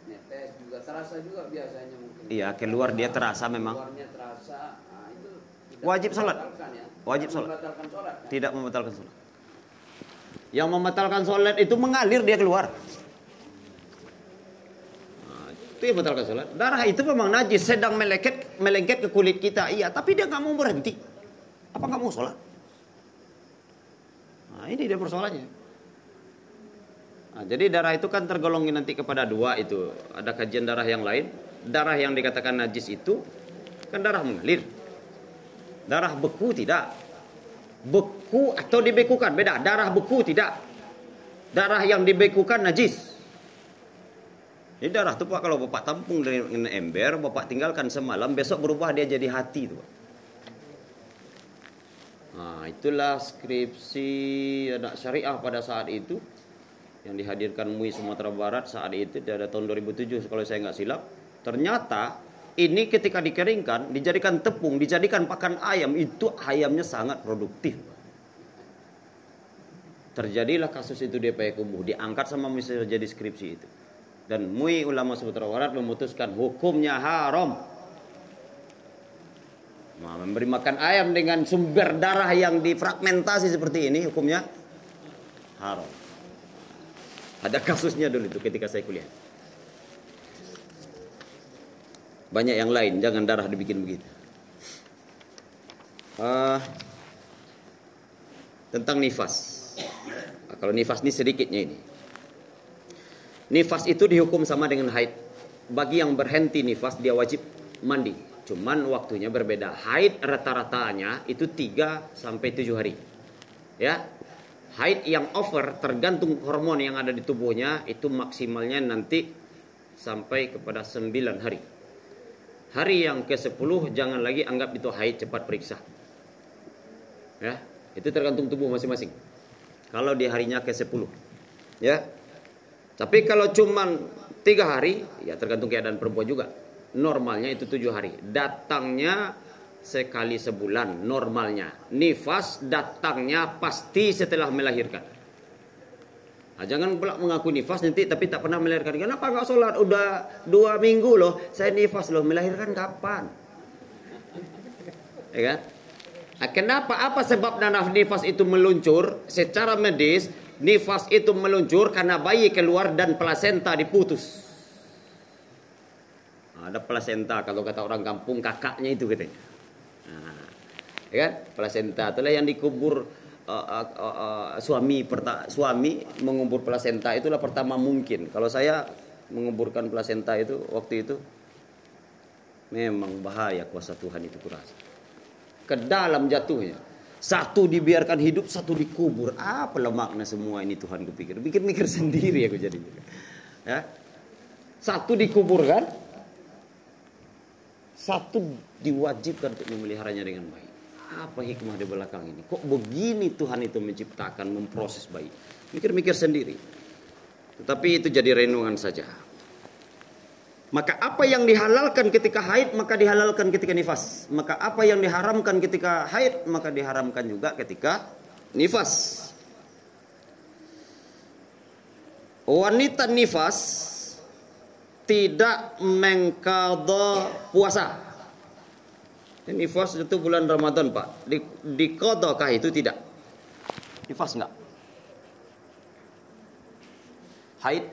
netes juga terasa juga biasanya mungkin. Iya keluar dia terasa memang. Keluarnya terasa wajib sholat. Wajib sholat. Tidak membatalkan sholat. Yang membatalkan sholat itu mengalir dia keluar. Nah, itu yang membatalkan sholat. Darah itu memang najis, sedang melengket, melengket ke kulit kita. Iya, tapi dia nggak mau berhenti. Apa nggak mau sholat? Nah, ini dia persoalannya. Nah, jadi darah itu kan tergolong nanti kepada dua itu. Ada kajian darah yang lain. Darah yang dikatakan najis itu kan darah mengalir. Darah beku tidak. Beku atau dibekukan beda. Darah beku tidak. Darah yang dibekukan najis. Ini darah tuh Pak kalau Bapak tampung dengan ember, Bapak tinggalkan semalam, besok berubah dia jadi hati tuh. Nah, itulah skripsi anak syariah pada saat itu yang dihadirkan MUI Sumatera Barat saat itu pada tahun 2007 kalau saya nggak silap. Ternyata ini ketika dikeringkan, dijadikan tepung, dijadikan pakan ayam, itu ayamnya sangat produktif. Terjadilah kasus itu di Payakumbuh, diangkat sama Mr. jadi skripsi itu. Dan MUI Ulama Sumatera Barat memutuskan hukumnya haram. Nah, memberi makan ayam dengan sumber darah yang difragmentasi seperti ini hukumnya haram. Ada kasusnya dulu itu ketika saya kuliah. Banyak yang lain, jangan darah dibikin begitu. Uh, tentang nifas. Nah, kalau nifas ini sedikitnya ini. Nifas itu dihukum sama dengan haid. Bagi yang berhenti nifas dia wajib mandi. Cuman waktunya berbeda. Haid rata-ratanya itu 3 sampai 7 hari. Ya. Haid yang over tergantung hormon yang ada di tubuhnya itu maksimalnya nanti sampai kepada 9 hari. Hari yang ke-10 jangan lagi anggap itu haid cepat periksa. Ya, itu tergantung tubuh masing-masing. Kalau di harinya ke-10. Ya. Tapi kalau cuman tiga hari, ya tergantung keadaan perempuan juga. Normalnya itu tujuh hari. Datangnya sekali sebulan normalnya. Nifas datangnya pasti setelah melahirkan. Nah, jangan pula mengaku nifas nanti tapi tak pernah melahirkan. Kenapa nggak sholat? Udah dua minggu loh. Saya nifas loh. Melahirkan kapan? Ya kan? Nah, kenapa? Apa sebab nanaf nifas itu meluncur? Secara medis, nifas itu meluncur karena bayi keluar dan plasenta diputus. Nah, ada plasenta kalau kata orang kampung kakaknya itu katanya. Nah, ya kan? Plasenta itulah yang dikubur uh, uh, suami perta, suami mengubur plasenta itulah pertama mungkin. Kalau saya menguburkan plasenta itu waktu itu memang bahaya kuasa Tuhan itu kurasa. Ke dalam jatuhnya. Satu dibiarkan hidup, satu dikubur. Apa lemaknya semua ini Tuhan kupikir. Mikir-mikir [LAUGHS] sendiri aku jadi. Ya. Satu dikuburkan, satu diwajibkan untuk memeliharanya dengan baik. Apa hikmah di belakang ini? Kok begini Tuhan itu menciptakan, memproses bayi? Mikir-mikir sendiri. Tetapi itu jadi renungan saja. Maka apa yang dihalalkan ketika haid maka dihalalkan ketika nifas. Maka apa yang diharamkan ketika haid maka diharamkan juga ketika nifas. Wanita nifas tidak mengkada puasa. Nifas itu bulan Ramadan Pak. Di, di kodokah itu tidak? Nifas enggak? haid?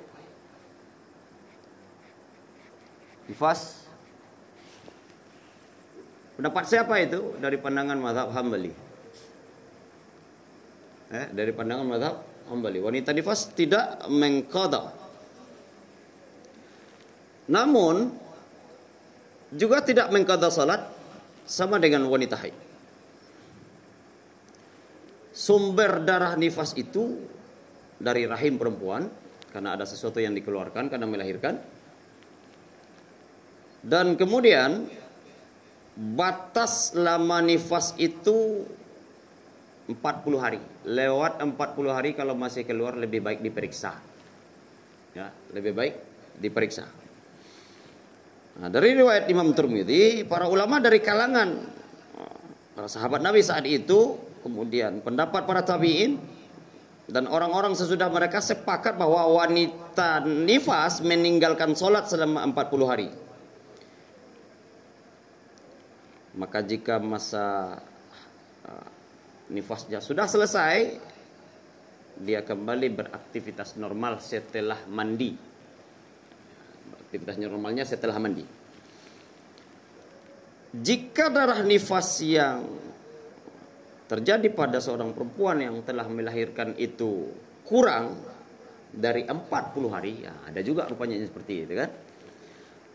Nifas? Pendapat siapa itu? Dari pandangan mazhab Hambali. Eh, dari pandangan mazhab Hambali. Wanita nifas tidak mengqada namun juga tidak mengqada salat sama dengan wanita haid sumber darah nifas itu dari rahim perempuan karena ada sesuatu yang dikeluarkan karena melahirkan dan kemudian batas lama nifas itu 40 hari. Lewat 40 hari kalau masih keluar lebih baik diperiksa. Ya, lebih baik diperiksa. Nah, dari riwayat Imam Turmidi, para ulama dari kalangan para sahabat Nabi saat itu, kemudian pendapat para tabi'in dan orang-orang sesudah mereka sepakat bahwa wanita nifas meninggalkan sholat selama 40 hari. Maka jika masa uh, nifasnya sudah selesai, dia kembali beraktivitas normal setelah mandi. Aktivitas normalnya setelah mandi. Jika darah nifas yang terjadi pada seorang perempuan yang telah melahirkan itu kurang dari 40 hari, ya ada juga rupanya seperti itu kan.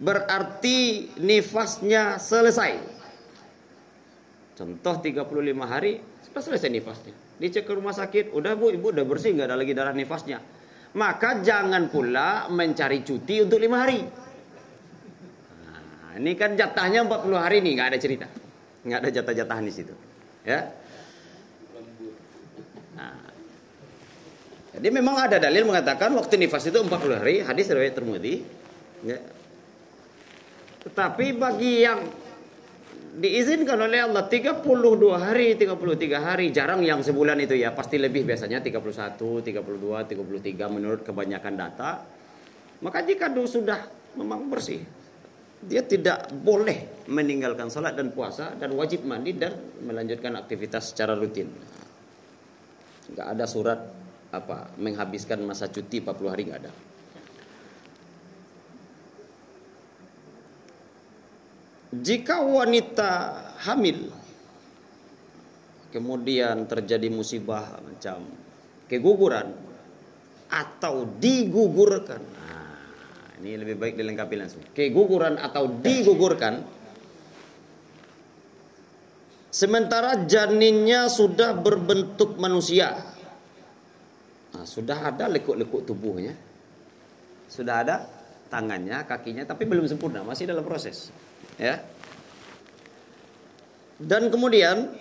Berarti nifasnya selesai. Contoh 35 hari sudah selesai nifasnya. Dicek ke rumah sakit, udah bu, ibu udah bersih nggak ada lagi darah nifasnya. Maka jangan pula mencari cuti untuk lima hari. Nah, ini kan jatahnya 40 hari nih, nggak ada cerita, nggak ada jatah-jatahan di situ, ya. Nah, jadi memang ada dalil mengatakan waktu nifas itu 40 hari, hadis riwayat Tirmidzi. Ya. Tetapi bagi yang diizinkan oleh Allah 32 hari, 33 hari, jarang yang sebulan itu ya, pasti lebih biasanya 31, 32, 33 menurut kebanyakan data. Maka jika sudah memang bersih, dia tidak boleh meninggalkan salat dan puasa dan wajib mandi dan melanjutkan aktivitas secara rutin. Enggak ada surat apa menghabiskan masa cuti 40 hari enggak ada. Jika wanita hamil kemudian terjadi musibah macam keguguran atau digugurkan. Nah, ini lebih baik dilengkapi langsung. Keguguran atau digugurkan sementara janinnya sudah berbentuk manusia. Nah, sudah ada lekuk-lekuk tubuhnya. Sudah ada tangannya, kakinya tapi belum sempurna, masih dalam proses ya. Dan kemudian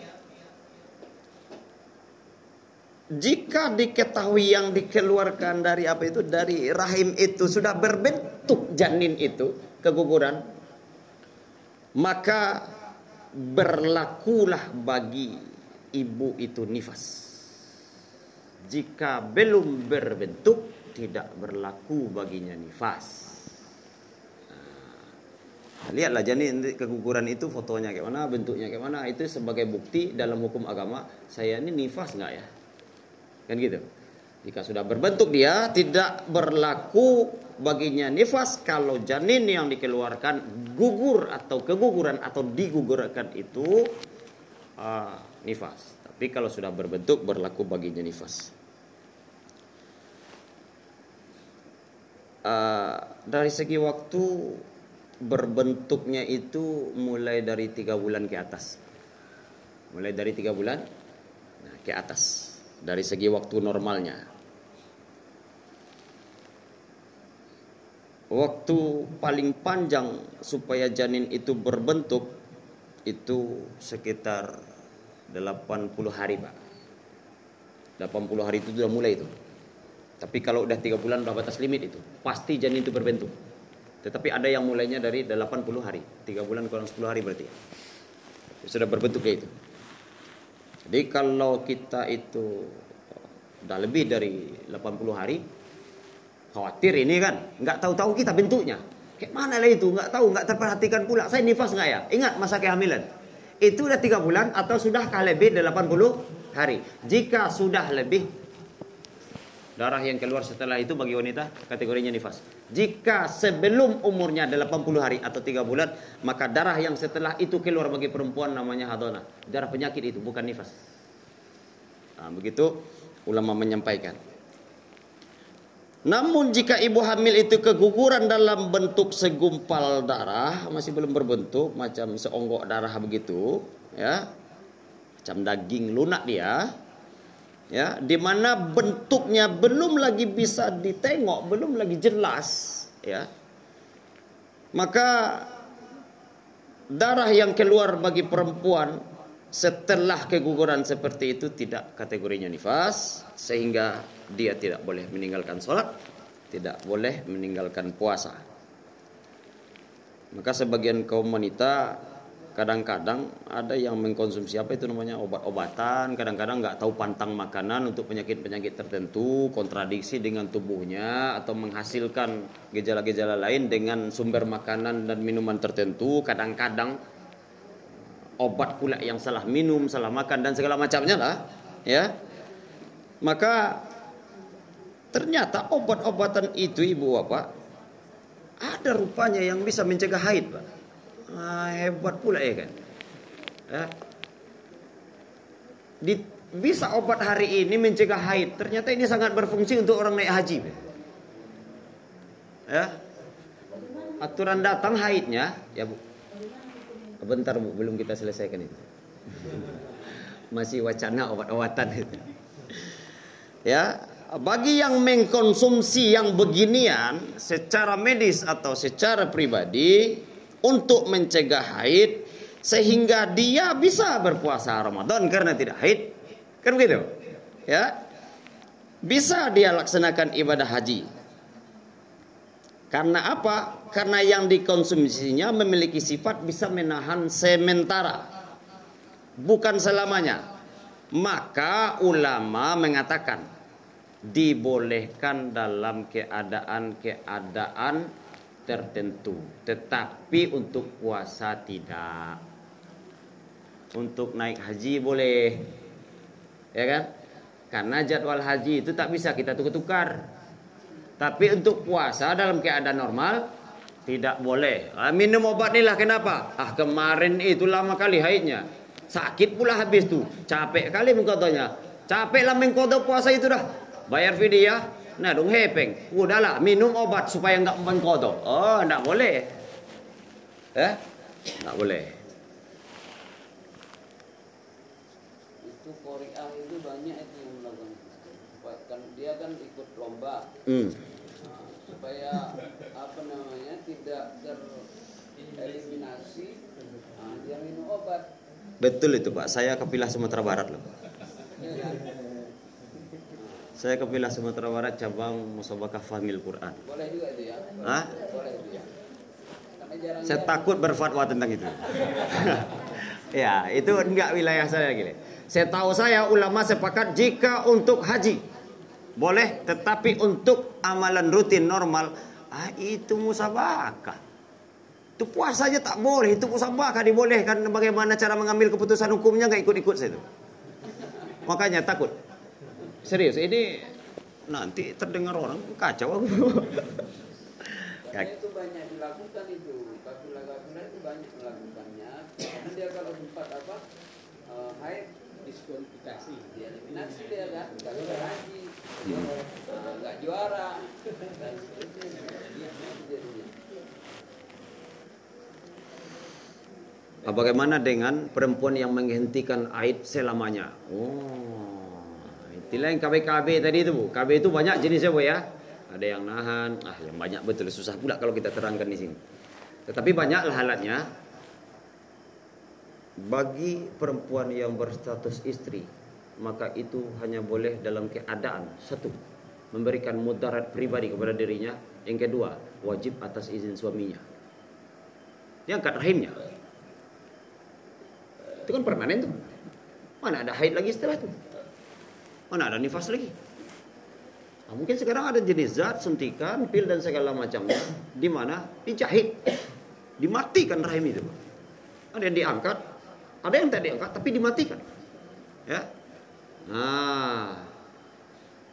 jika diketahui yang dikeluarkan dari apa itu dari rahim itu sudah berbentuk janin itu keguguran maka berlakulah bagi ibu itu nifas jika belum berbentuk tidak berlaku baginya nifas Lihatlah janin keguguran itu fotonya kayak mana, bentuknya kayak mana. Itu sebagai bukti dalam hukum agama saya ini nifas nggak ya? Kan gitu. Jika sudah berbentuk dia tidak berlaku baginya nifas kalau janin yang dikeluarkan gugur atau keguguran atau digugurkan itu uh, nifas. Tapi kalau sudah berbentuk berlaku baginya nifas. Uh, dari segi waktu berbentuknya itu mulai dari tiga bulan ke atas. Mulai dari tiga bulan nah, ke atas dari segi waktu normalnya. Waktu paling panjang supaya janin itu berbentuk itu sekitar 80 hari, Pak. 80 hari itu sudah mulai itu. Tapi kalau udah tiga bulan udah batas limit itu, pasti janin itu berbentuk. Tetapi ada yang mulainya dari 80 hari. 3 bulan kurang 10 hari berarti. Sudah berbentuk kayak itu. Jadi kalau kita itu udah lebih dari 80 hari, khawatir ini kan, nggak tahu-tahu kita bentuknya. Kayak mana lah itu, nggak tahu, nggak terperhatikan pula. Saya nifas nggak ya? Ingat masa kehamilan. Itu udah tiga bulan atau sudah lebih 80 hari. Jika sudah lebih Darah yang keluar setelah itu bagi wanita kategorinya nifas. Jika sebelum umurnya 80 hari atau 3 bulan, maka darah yang setelah itu keluar bagi perempuan namanya hadona. Darah penyakit itu bukan nifas. Nah, begitu ulama menyampaikan. Namun jika ibu hamil itu keguguran dalam bentuk segumpal darah, masih belum berbentuk macam seonggok darah begitu, ya. Macam daging lunak dia, ya di mana bentuknya belum lagi bisa ditengok belum lagi jelas ya. Maka darah yang keluar bagi perempuan setelah keguguran seperti itu tidak kategorinya nifas sehingga dia tidak boleh meninggalkan sholat tidak boleh meninggalkan puasa. Maka sebagian kaum wanita kadang-kadang ada yang mengkonsumsi apa itu namanya obat-obatan. Kadang-kadang nggak tahu pantang makanan untuk penyakit-penyakit tertentu kontradiksi dengan tubuhnya atau menghasilkan gejala-gejala lain dengan sumber makanan dan minuman tertentu. Kadang-kadang obat pula yang salah minum salah makan dan segala macamnya lah ya. Maka ternyata obat-obatan itu ibu bapak ada rupanya yang bisa mencegah haid pak ah, hebat pula ya kan? Ya. Di, bisa obat hari ini mencegah haid. Ternyata ini sangat berfungsi untuk orang naik haji ya aturan datang haidnya ya bu. Bentar bu belum kita selesaikan itu. [LAUGHS] Masih wacana obat-obatan itu. Ya bagi yang mengkonsumsi yang beginian secara medis atau secara pribadi untuk mencegah haid sehingga dia bisa berpuasa Ramadan karena tidak haid. Kan begitu? Ya. Bisa dia laksanakan ibadah haji. Karena apa? Karena yang dikonsumsinya memiliki sifat bisa menahan sementara. Bukan selamanya. Maka ulama mengatakan dibolehkan dalam keadaan-keadaan tertentu. Tetapi untuk puasa tidak. Untuk naik haji boleh. Ya kan? Karena jadwal haji itu tak bisa kita tukar-tukar. Tapi untuk puasa dalam keadaan normal tidak boleh. Ah, minum obat inilah kenapa? Ah kemarin itu lama kali haidnya. Sakit pula habis tuh. Capek kali mengkotonya. Capek lah mengkoto puasa itu dah. Bayar vidya Nah, dong hepeng. Udahlah, minum obat supaya enggak mengkodok. Oh, enggak boleh. Eh? Enggak boleh. Itu Korea itu banyak itu yang melakukan kan dia kan ikut lomba. Hmm. Nah, supaya apa namanya tidak tereliminasi, nah, dia minum obat. Betul itu, Pak. Saya kepilah Sumatera Barat loh. Saya ke Pilah Sumatera Barat cabang Musabakah Fahmil Quran. Boleh juga itu ya? Hah? Boleh itu ya. Saya takut berfatwa tentang itu. [LAUGHS] ya, itu enggak wilayah saya lagi. Saya tahu saya ulama sepakat jika untuk haji boleh, tetapi untuk amalan rutin normal ah, itu musabakah. Itu puasa aja tak boleh, itu musabakah dibolehkan bagaimana cara mengambil keputusan hukumnya nggak ikut-ikut saya itu. Makanya takut. Serius, ini nanti terdengar orang kacau aku. ya. itu banyak dilakukan itu, kafilah-kafilah itu banyak melakukannya. Karena dia kalau sempat apa uh, haid diskualifikasi, dia eliminasi dia kan, kalau haji, uh, nggak juara dan seterusnya. Bagaimana dengan perempuan yang menghentikan haid selamanya? Oh, Tilain KB-KB tadi itu bu. KB itu banyak jenisnya bu ya. Ada yang nahan, ah yang banyak betul susah pula kalau kita terangkan di sini. Tetapi banyaklah halatnya. Bagi perempuan yang berstatus istri, maka itu hanya boleh dalam keadaan satu memberikan mudarat pribadi kepada dirinya. Yang kedua, wajib atas izin suaminya. Dia angkat rahimnya. Itu kan permanen tuh. Mana ada haid lagi setelah itu? Mana ada nifas lagi? Nah, mungkin sekarang ada jenis zat, suntikan, pil dan segala macamnya di mana dijahit, dimatikan rahim itu. Ada yang diangkat, ada yang tidak diangkat tapi dimatikan. Ya. Nah,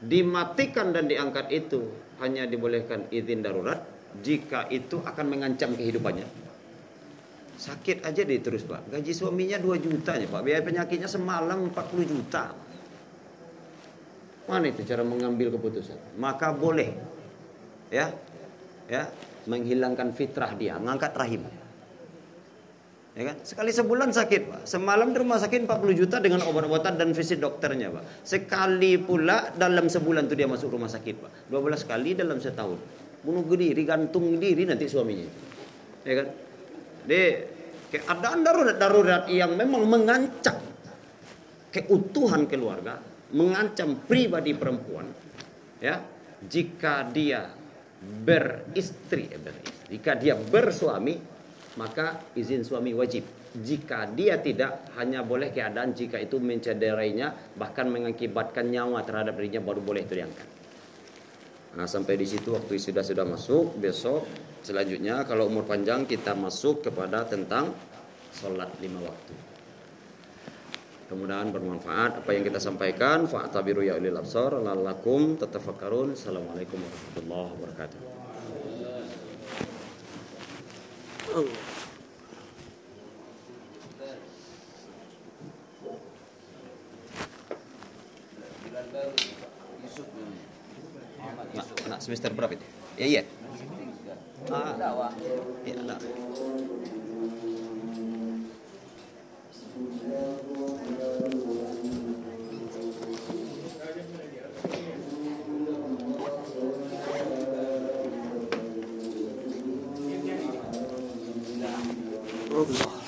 dimatikan dan diangkat itu hanya dibolehkan izin darurat jika itu akan mengancam kehidupannya. Sakit aja dia terus pak. Gaji suaminya 2 juta ya pak. Biaya penyakitnya semalam 40 juta. Mana itu cara mengambil keputusan? Maka boleh ya ya menghilangkan fitrah dia, mengangkat rahim. Ya kan? Sekali sebulan sakit, Pak. Semalam di rumah sakit 40 juta dengan obat-obatan dan visit dokternya, Pak. Sekali pula dalam sebulan itu dia masuk rumah sakit, Pak. 12 kali dalam setahun. Bunuh diri, gantung diri nanti suaminya. Ya kan? Di keadaan darurat-darurat yang memang mengancam keutuhan keluarga, mengancam pribadi perempuan, ya. Jika dia beristri, eh, beristri jika dia bersuami, maka izin suami wajib. Jika dia tidak, hanya boleh keadaan jika itu mencederainya, bahkan mengakibatkan nyawa terhadap dirinya baru boleh itu diangkat. Nah, sampai di situ waktu sudah sudah masuk, besok selanjutnya kalau umur panjang kita masuk kepada tentang sholat lima waktu. Kemudian bermanfaat apa yang kita sampaikan. Fa'tabiru ya ulil absar lalakum tatafakkarun. Assalamualaikum warahmatullahi wabarakatuh. Allah. Semester berapa itu? Ya iya. Ah, ya, nah. Allah